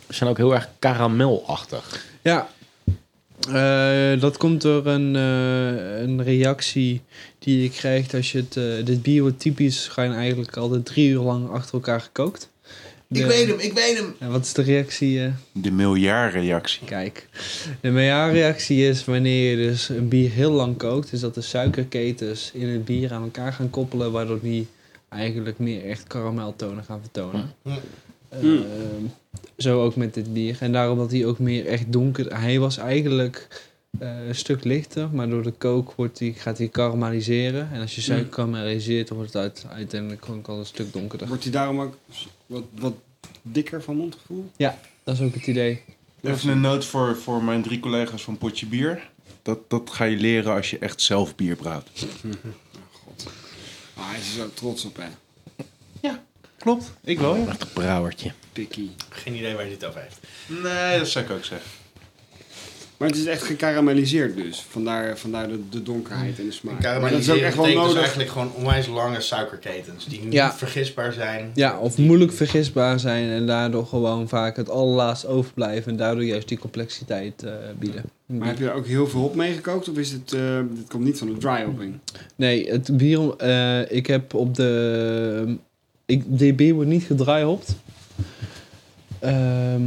zijn ook heel erg karamelachtig. Ja, Eh, dat komt door een, eh, een reactie die je krijgt als je het... eh, dit bier wordt typisch eigenlijk altijd drie uur lang achter elkaar gekookt. De- Ik weet hem, ik weet hem. En wat is de reactie? eh? De miljardreactie. Kijk, de reactie is wanneer je dus een bier heel lang kookt, is dat de suikerketens in het bier aan elkaar gaan koppelen, waardoor die eigenlijk meer echt karameltonen gaan vertonen. Hm. Ehm, zo ook met dit bier. En daarom dat hij ook meer echt donker. Hij was eigenlijk eh, een stuk lichter, maar door de kook wordt die, gaat hij karamelliseren. En als je suiker karamelliseert, dan wordt het uit, uiteindelijk gewoon al een stuk donkerder. Wordt hij daarom ook wat, wat dikker van mondgevoel? Dat is ook het idee. Even een noot voor, voor mijn drie collega's van Potje Bier. Dat, dat ga je leren als je echt zelf bier brouwt. Ah, hij is er zo trots op, hè. klopt. Ik wel, ja. Prachtig brouwertje. Picky. Geen idee waar hij het over heeft. Nee, dat zou ik ook zeggen. Maar het is echt gekarameliseerd dus. Vandaar, vandaar de, de donkerheid en de smaak. Maar dat is ook echt wel dus nodig. eigenlijk gewoon onwijs lange suikerketens die niet Ja. vergisbaar zijn. Ja, of moeilijk vergisbaar zijn en daardoor gewoon vaak het allerlaatst overblijven en daardoor juist die complexiteit eh, bieden. Maar heb je er ook heel veel hop meegekookt? Of is het, eh, dit komt niet van de dry hopping? Nee, het bier, eh, ik heb op de, ik, de bier wordt niet gedraaihopt. Ehm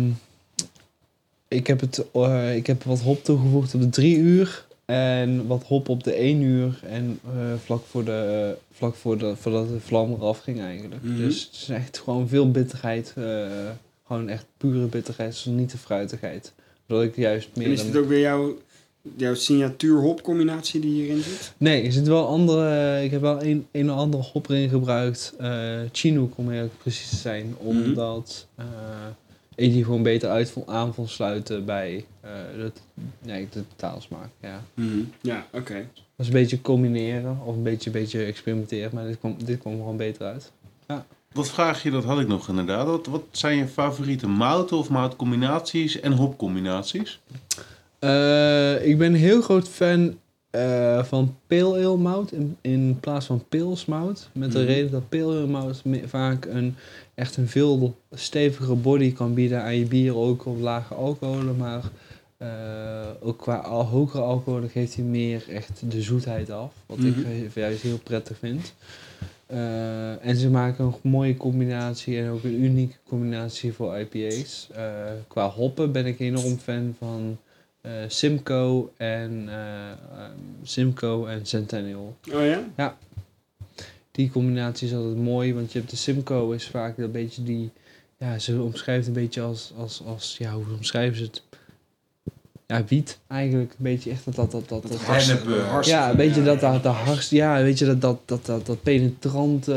ik, heb het, eh, ik heb wat hop toegevoegd op de drie uur en wat hop op de één uur en eh, vlak, voor de, vlak voor de, voordat de vlam eraf ging eigenlijk. Mhm. Dus het is echt gewoon veel bitterheid, eh, gewoon echt pure bitterheid, dus niet de fruitigheid. Zodat ik juist meer En is dit ook weer jouw, jouw signatuur hop combinatie die hierin zit? Nee, er zit wel andere. Ik heb wel een, een of andere hop erin gebruikt. eh Chinook om heel precies te zijn. Omdat eh, ik die gewoon beter uit aan vond sluiten bij eh de, nee, de taalsmaak. Ja. Ja, oké. Dat is een beetje combineren of een beetje, beetje experimenteren. Maar dit kwam, dit kwam gewoon beter uit. Wat vraag je, dat had ik nog inderdaad. Wat, wat zijn je favoriete mouten of moutcombinaties en hopcombinaties? Eh, ik ben een heel groot fan eh, van pale ale mout in, in plaats van pils mout. Met de Mhm. reden dat pale ale mout vaak een, echt een veel stevigere body kan bieden aan je bier. Ook op lage alcoholen, maar eh, ook qua al, hogere alcoholen geeft hij meer echt de zoetheid af. Wat Mhm. ik eh, juist heel prettig vind. Eh, en ze maken een mooie combinatie en ook een unieke combinatie voor IPA's. Qua hoppen ben ik enorm fan van eh, Simcoe en eh, ehm, Simcoe en Centennial. Oh ja? Die combinatie is altijd mooi, want je hebt de Simcoe is vaak een beetje die, ja, ze omschrijft een beetje als, als, als ja, hoe omschrijven ze het? Ja, wiet eigenlijk, een beetje echt dat dat dat dat. dat Hennep, eh, ja, een beetje dat, ja, dat, dat hars, ja, weet je, dat, dat, dat, dat, dat penetrante.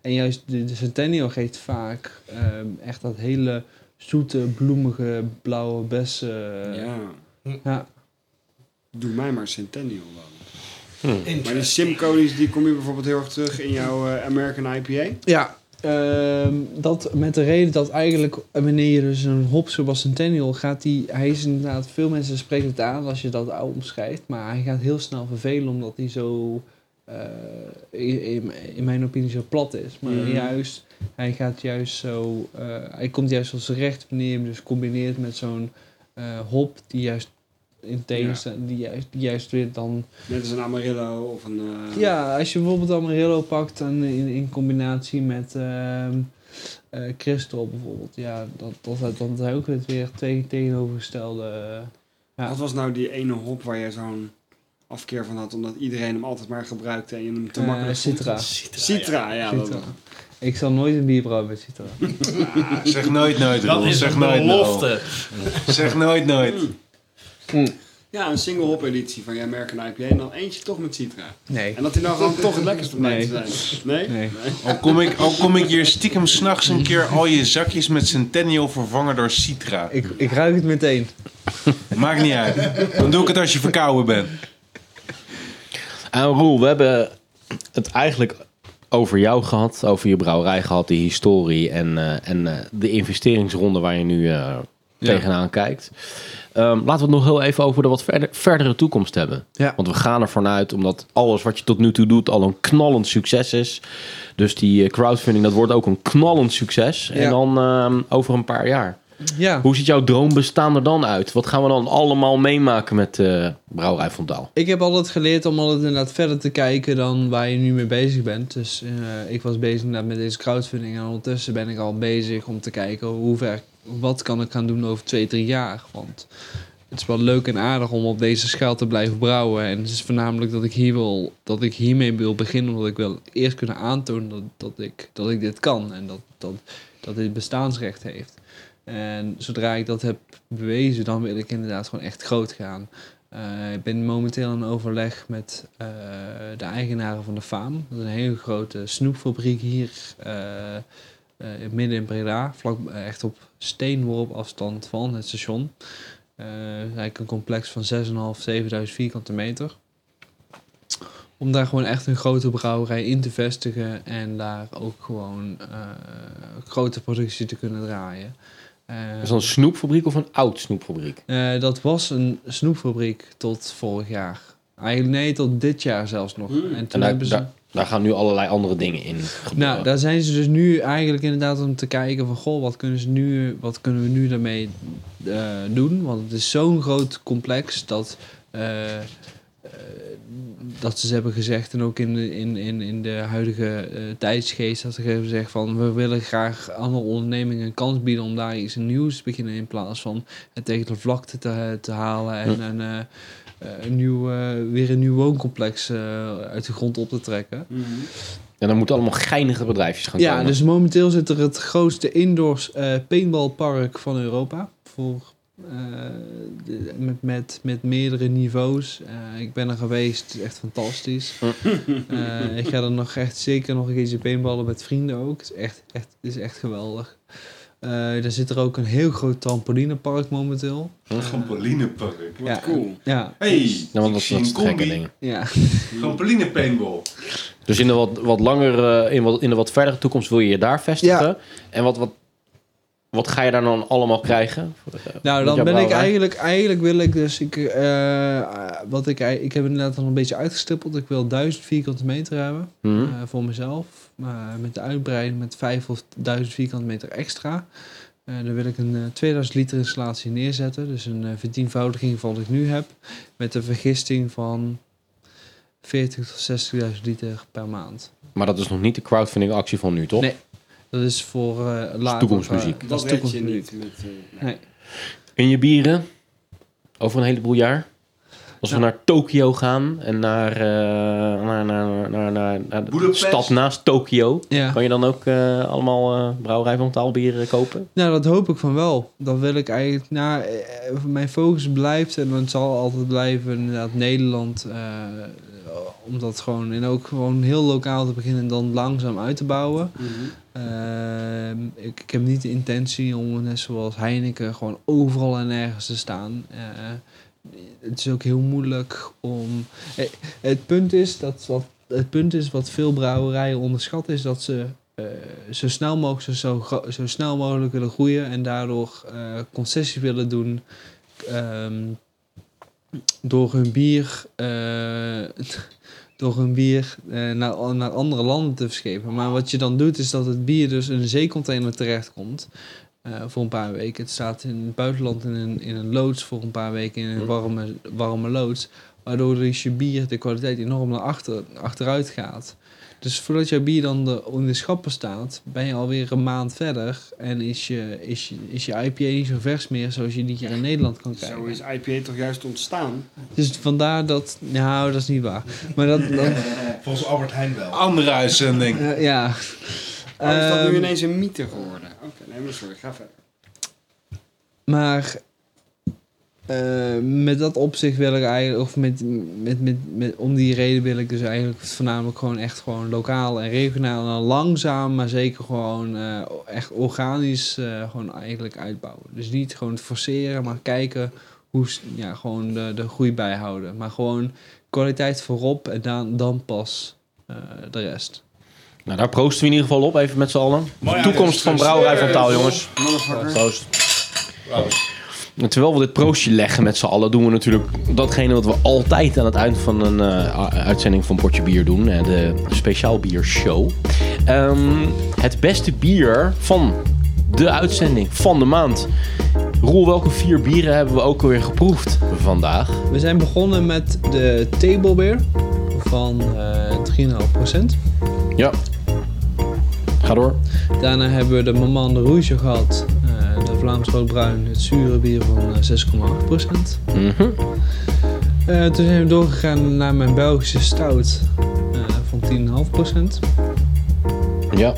en juist de, de Centennial geeft vaak ehm, echt dat hele zoete, bloemige, blauwe bessen. Ja. ja. Doe mij maar Centennial dan. Maar die. Simcodes, die kom je bijvoorbeeld heel erg terug in jouw eh, American IPA. Ja, ehm, dat met de reden dat eigenlijk wanneer je dus een hop zoals Centennial gaat, die, hij is inderdaad, veel mensen spreken het aan als je dat oud omschrijft, maar hij gaat heel snel vervelen omdat hij zo, eh, in, in, in mijn opinie, zo plat is. Maar Mhm. juist, hij gaat juist zo, eh, hij komt juist zijn recht wanneer je hem dus combineert met zo'n eh, hop die juist in tegenstelling, die, juist, die juist weer dan Net als een Amarillo of een... eh, ja, als je bijvoorbeeld Amarillo pakt en in, in combinatie met ehm eh Crystal bijvoorbeeld, ja, dat, dat, dat zijn ook weer twee tegenovergestelde. eh, ja. Wat was nou die ene hop waar je zo'n afkeer van had, omdat iedereen hem altijd maar gebruikte en je hem te Eh, makkelijk? Citra. Citra, Citra, ja. dat-. Ik zal nooit een bier brouwen met Citra. Zeg nooit nooit, Dat is Zeg een nooit belofte. nooit. Zeg nooit nooit. Ja, een single hop editie van je American IPA en dan eentje toch met Citra. Nee. En dat hij dan gewoon toch het lekkerste Nee. te zijn. Nee? Nee. Al kom ik, al kom ik hier stiekem s'nachts een keer al je zakjes met Centennial vervangen door Citra. Ik, ik ruik het meteen. Maakt niet uit. Dan doe ik het als je verkouden bent. En Roel, we hebben het eigenlijk over jou gehad, over je brouwerij gehad, die historie en, eh, en eh, de investeringsronde waar je nu eh, tegenaan kijkt. Ehm, laten we het nog heel even over de wat verder, verdere toekomst hebben. Ja. Want we gaan ervan uit, omdat alles wat je tot nu toe doet al een knallend succes is. Dus die crowdfunding, dat wordt ook een knallend succes. En dan ehm, over een paar jaar. Ja. Hoe ziet jouw droombestaan er dan uit? Wat gaan we dan allemaal meemaken met eh Brouwerij Fontaal? Ik heb altijd geleerd om altijd inderdaad verder te kijken dan waar je nu mee bezig bent. Dus eh, ik was bezig met deze crowdfunding en ondertussen ben ik al bezig om te kijken hoe ver, wat kan ik gaan doen over twee, drie jaar. Want het is wel leuk en aardig om op deze schaal te blijven brouwen. En het is voornamelijk dat ik, hier wil, dat ik hiermee wil beginnen, omdat ik wil eerst kunnen aantonen dat, dat, ik, dat ik dit kan en dat, dat, dat dit bestaansrecht heeft. En zodra ik dat heb bewezen, dan wil ik inderdaad gewoon echt groot gaan. Eh, ik ben momenteel in overleg met eh, de eigenaren van de Faam. Dat is een hele grote snoepfabriek hier eh, midden in Breda. Vlak, echt op steenworp afstand van het station. Eigenlijk een complex van 6.500, 7.000 vierkante meter. om daar gewoon echt een grote brouwerij in te vestigen en daar ook gewoon grote productie te kunnen draaien. Eh, Is dat een snoepfabriek of een oud snoepfabriek? eh, dat was een snoepfabriek tot vorig jaar. Eigenlijk nee, tot dit jaar zelfs nog. En En toen daar, hebben ze... daar, daar gaan nu allerlei andere dingen in gebeuren. Nou, daar zijn ze dus nu eigenlijk inderdaad om te kijken van... Goh, wat kunnen, ze nu, wat kunnen we nu daarmee eh, doen? Want het is zo'n groot complex dat... eh, eh, dat ze hebben gezegd, en ook in de, in, in, in de huidige eh, tijdsgeest, dat ze hebben gezegd van we willen graag andere ondernemingen een kans bieden om daar iets nieuws te beginnen in plaats van het tegen de vlakte te, te halen en, en eh, eh, een nieuw, weer een nieuw wooncomplex uit de grond op te trekken. En dan moeten allemaal geinige bedrijfjes gaan Ja, komen. dus momenteel zit er het grootste indoors paintballpark van Europa. Voor, de- met, met, met meerdere niveaus. Eh, ik ben er geweest, het is echt fantastisch. Eh, ik ga er nog echt zeker nog een keertje paintballen met vrienden ook. Het is echt, echt, het is echt geweldig. Eh er zit er ook een heel groot trampolinepark momenteel. Trampolinepark. Wat Ja. cool. Ja, Hey, Ja, want ik dat, is een gekke combi. ding. ja. Trampoline paintball. Dus in de wat, wat langer, eh, in, wat, in de wat verdere toekomst wil je je daar vestigen. En wat, wat, wat ga je daar dan allemaal krijgen? Nou, dan ben ik eigenlijk, eigenlijk wil ik dus, ik, eh, wat ik, ik heb inderdaad al een beetje uitgestippeld. Ik wil 1000 vierkante meter hebben Mhm. eh, voor mezelf. Maar met de uitbreiding met 5 of 1000 vierkante meter extra. Dan wil ik een eh, 2000 liter installatie neerzetten. Dus een vertienvoudiging van wat ik nu heb. Met een vergisting van 40 tot 60.000 liter per maand. Maar dat is nog niet de crowdfunding actie van nu, toch? Nee. Dat is voor eh later. toekomstmuziek. eh, Dat is je toekomstmuziek. niet. Met, eh, Nee. In je bieren, over een heleboel jaar. Als we naar Tokio gaan en naar, eh, naar, naar, naar, naar, naar de Budapest. stad naast Tokio, Ja. kan je dan ook eh, allemaal eh, brouwerij van taalbieren kopen? Nou, dat hoop ik van wel. Dat wil ik eigenlijk. Nou, mijn focus blijft en het zal altijd blijven inderdaad Nederland. Eh, om dat gewoon en ook gewoon heel lokaal te beginnen en dan langzaam uit te bouwen. Ehm, ik, ik heb niet de intentie om net zoals Heineken gewoon overal en nergens te staan. Eh, het is ook heel moeilijk om. eh, het punt is dat wat het punt is wat veel brouwerijen onderschatten is dat ze zo snel mogelijk zo, zo, snel mogelijk willen groeien en daardoor concessies willen doen ehm, door hun bier eh, door hun bier eh, naar, naar andere landen te verschepen. Maar wat je dan doet is dat het bier dus in een zeecontainer terechtkomt eh voor een paar weken. Het staat in het buitenland in een, in een loods voor een paar weken in een warme, warme loods. Waardoor dus je bier de kwaliteit enorm naar achter, achteruit gaat. Dus voordat jouw bier dan de, in de schappen staat, ben je alweer een maand verder. En is je, is je, is je IPA niet zo vers meer zoals je die hier in Nederland kan krijgen. Zo is IPA toch juist ontstaan? Dus vandaar dat... Nou, dat is niet waar. Maar dat... dat Volgens Albert Heijn wel. Andere uitzending. eh, ja. Oh, is dat nu Ehm, ineens een mythe geworden? Oké, nee, maar sorry, ga verder. Maar eh, met dat opzicht wil ik eigenlijk, of met, met, met, met, om die reden wil ik dus eigenlijk voornamelijk gewoon echt gewoon lokaal en regionaal en dan langzaam, maar zeker gewoon eh, echt organisch eh, gewoon eigenlijk uitbouwen. Dus niet gewoon forceren, maar kijken hoe ja, gewoon de, de groei bijhouden. Maar gewoon kwaliteit voorop en dan, dan pas eh, de rest. Nou, daar proosten we in ieder geval op, even met z'n allen. Mooi Toekomst van Brouwerij van Taal, jongens. Motherfucker. Proost. En terwijl we dit proostje leggen met z'n allen, doen we natuurlijk datgene wat we altijd aan het eind van een eh, uitzending van Potje Bier doen. De speciaal biershow. Ehm, het beste bier van de uitzending van de maand. Roel, welke vier bieren hebben we ook alweer geproefd vandaag? We zijn begonnen met de table beer van eh 3,5%. Ja. Ga door. Daarna hebben we de Maman de Rouge gehad. eh, de Vlaams Roodbruin, het zure bier van eh, 6,8%. Mhm. Eh, toen zijn we doorgegaan naar mijn Belgische stout eh, van 10,5%. Ja.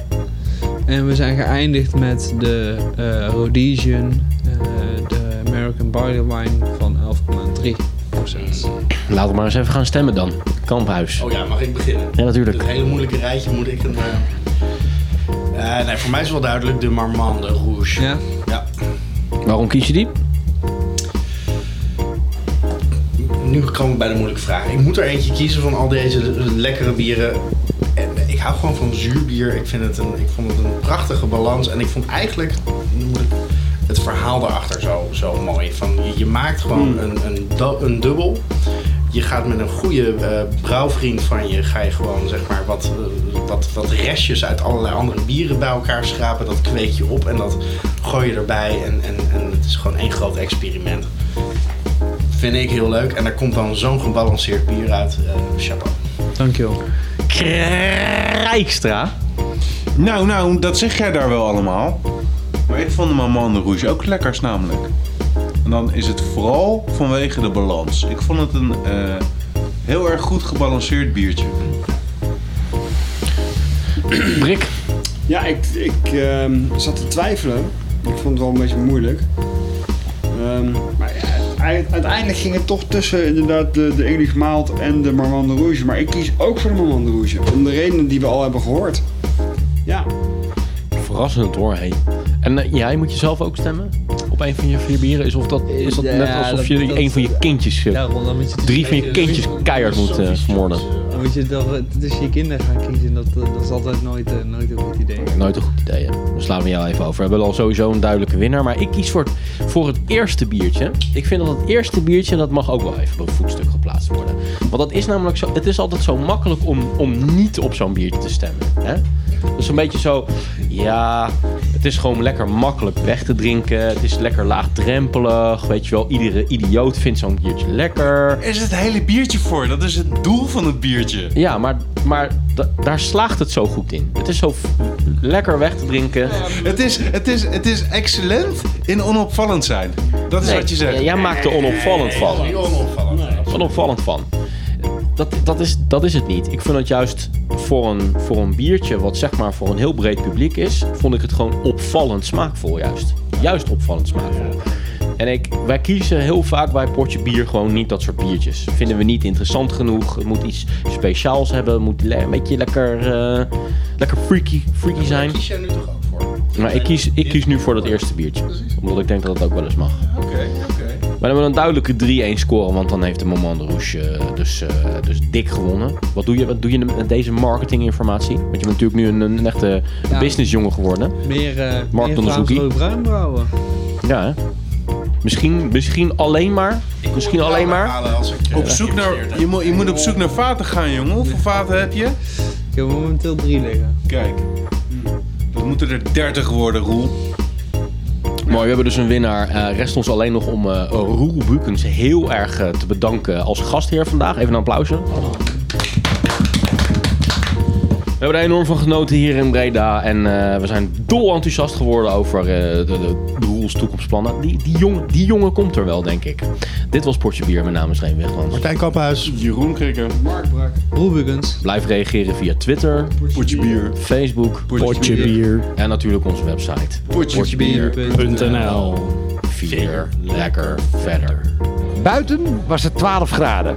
En we zijn geëindigd met de eh Rhodesian, eh, de American Barley Wine van 11,3%. Laten we maar eens even gaan stemmen dan. Kamphuis. Oh ja, mag ik beginnen? Ja, natuurlijk. Dit hele moeilijke rijtje moet ik een... eh, nee, voor mij is wel duidelijk de Marmande Rouge. Ja, Ja. Waarom kies je die? nu komen we bij de moeilijke vraag. Ik moet er eentje kiezen van al deze lekkere bieren. En ik hou gewoon van zuurbier. Ik, vind het een, ik vond het een prachtige balans. En ik vond eigenlijk het verhaal daarachter zo, zo mooi. Van, je, je maakt gewoon een, een, du- een dubbel. Je gaat met een goede eh, brouwvriend van je, ga je gewoon zeg maar wat, eh, wat, wat restjes uit allerlei andere bieren bij elkaar schrapen. Dat kweek je op en dat gooi je erbij. En, en, en het is gewoon één groot experiment. Vind ik heel leuk. En daar komt dan zo'n gebalanceerd bier uit. Eh, chapeau. Dankjewel. Krijkstra. Nou, nou, dat zeg jij daar wel allemaal. Maar ik vond de Maman de Rouge ook lekkers namelijk. En dan is het vooral vanwege de balans. Ik vond het een eh, heel erg goed gebalanceerd biertje. Brik. Ja, ik, ik ehm, zat te twijfelen. Ik vond het wel een beetje moeilijk. Ehm, maar ja, uiteindelijk ging het toch tussen inderdaad de, de English Mild en de Marmande Rouge. Maar ik kies ook voor de Marmande Rouge. Om de redenen die we al hebben gehoord. Ja, Verrassend hoor, hey. En eh, jij moet je zelf ook stemmen? Op een van je vier bieren? Is, of dat, is dat Ja, net alsof dat- je dat- een van je kindjes... eh, Ja, dan moet je dus drie van je kindjes keihard moet eh, vermoorden? Dan moet je toch tussen je kinderen gaan kiezen. Dat, dat is altijd nooit, eh, nooit een goed idee. Nooit een goed idee, hè? Dan slaan we jou even over. We hebben al sowieso een duidelijke winnaar. Maar ik kies voor het, voor het eerste biertje. Ik vind dat het eerste biertje, dat mag ook wel even op een voetstuk geplaatst worden. Want dat is namelijk zo... Het is altijd zo makkelijk om, om niet op zo'n biertje te stemmen. Hè? Dus een beetje zo... Ja, het is gewoon lekker makkelijk weg te drinken. Het is lekker laagdrempelig. Weet je wel, iedere idioot vindt zo'n biertje lekker. Er is het hele biertje voor. Dat is het doel van het biertje. Ja, maar, maar da- daar slaagt het zo goed in. Het is zo lekker weg te drinken. Het is, het, is, het is excellent in onopvallend zijn. Dat is Nee, wat je zegt. Jij maakt er onopvallend van. Niet onopvallend. Onopvallend van. Dat, dat, is, dat is het niet. Ik vind het juist voor een, voor een biertje, wat zeg maar voor een heel breed publiek is, vond ik het gewoon opvallend smaakvol juist. Juist opvallend smaakvol. En ik, wij kiezen heel vaak bij potje bier gewoon niet dat soort biertjes. Vinden we niet interessant genoeg. Het moet iets speciaals hebben. Het moet een beetje lekker, eh, lekker freaky, freaky zijn. Kies jij nu toch ook voor? Maar ik kies, ik kies nu voor dat eerste biertje. Omdat ik denk dat het ook wel eens mag. Oké, oké. Maar dan hebben we een duidelijke 3-1 score, want dan heeft de Moment de Rouge eh, dus, eh, dus dik gewonnen. Wat doe je, wat doe je met deze marketinginformatie? Want je bent natuurlijk nu een, een echte Ja. businessjongen geworden. Meer, eh meer Marktonderzoekie. Vlaams bruin brouwen. Ja, hè? Misschien, misschien alleen maar. Misschien alleen maar. Ik, Op zoek naar, je, moet, je moet op zoek naar vaten gaan, jongen. Hoeveel vaten heb je? Ik heb momenteel drie liggen. Kijk. Dat moeten er 30 worden, Roel. Mooi, we hebben dus een winnaar. Eh, rest ons alleen nog om eh Roel Bukens heel erg eh, te bedanken als gastheer vandaag. Even een applausje. We hebben er enorm van genoten hier in Breda. En eh, we zijn dol enthousiast geworden over eh, de, de, de Roels toekomstplannen. Die, die, jongen, die jongen komt er wel, denk ik. Dit was Portje Bier. Mijn naam is Reen Wigmans. Martijn Kamphuis. Jeroen Krikken. Mark Brak. Roelbugens. Blijf reageren via Twitter, Potje bier. Facebook Potje bier. en natuurlijk onze website. Potjebier.nl Vier lekker verder. Buiten was het 12 graden.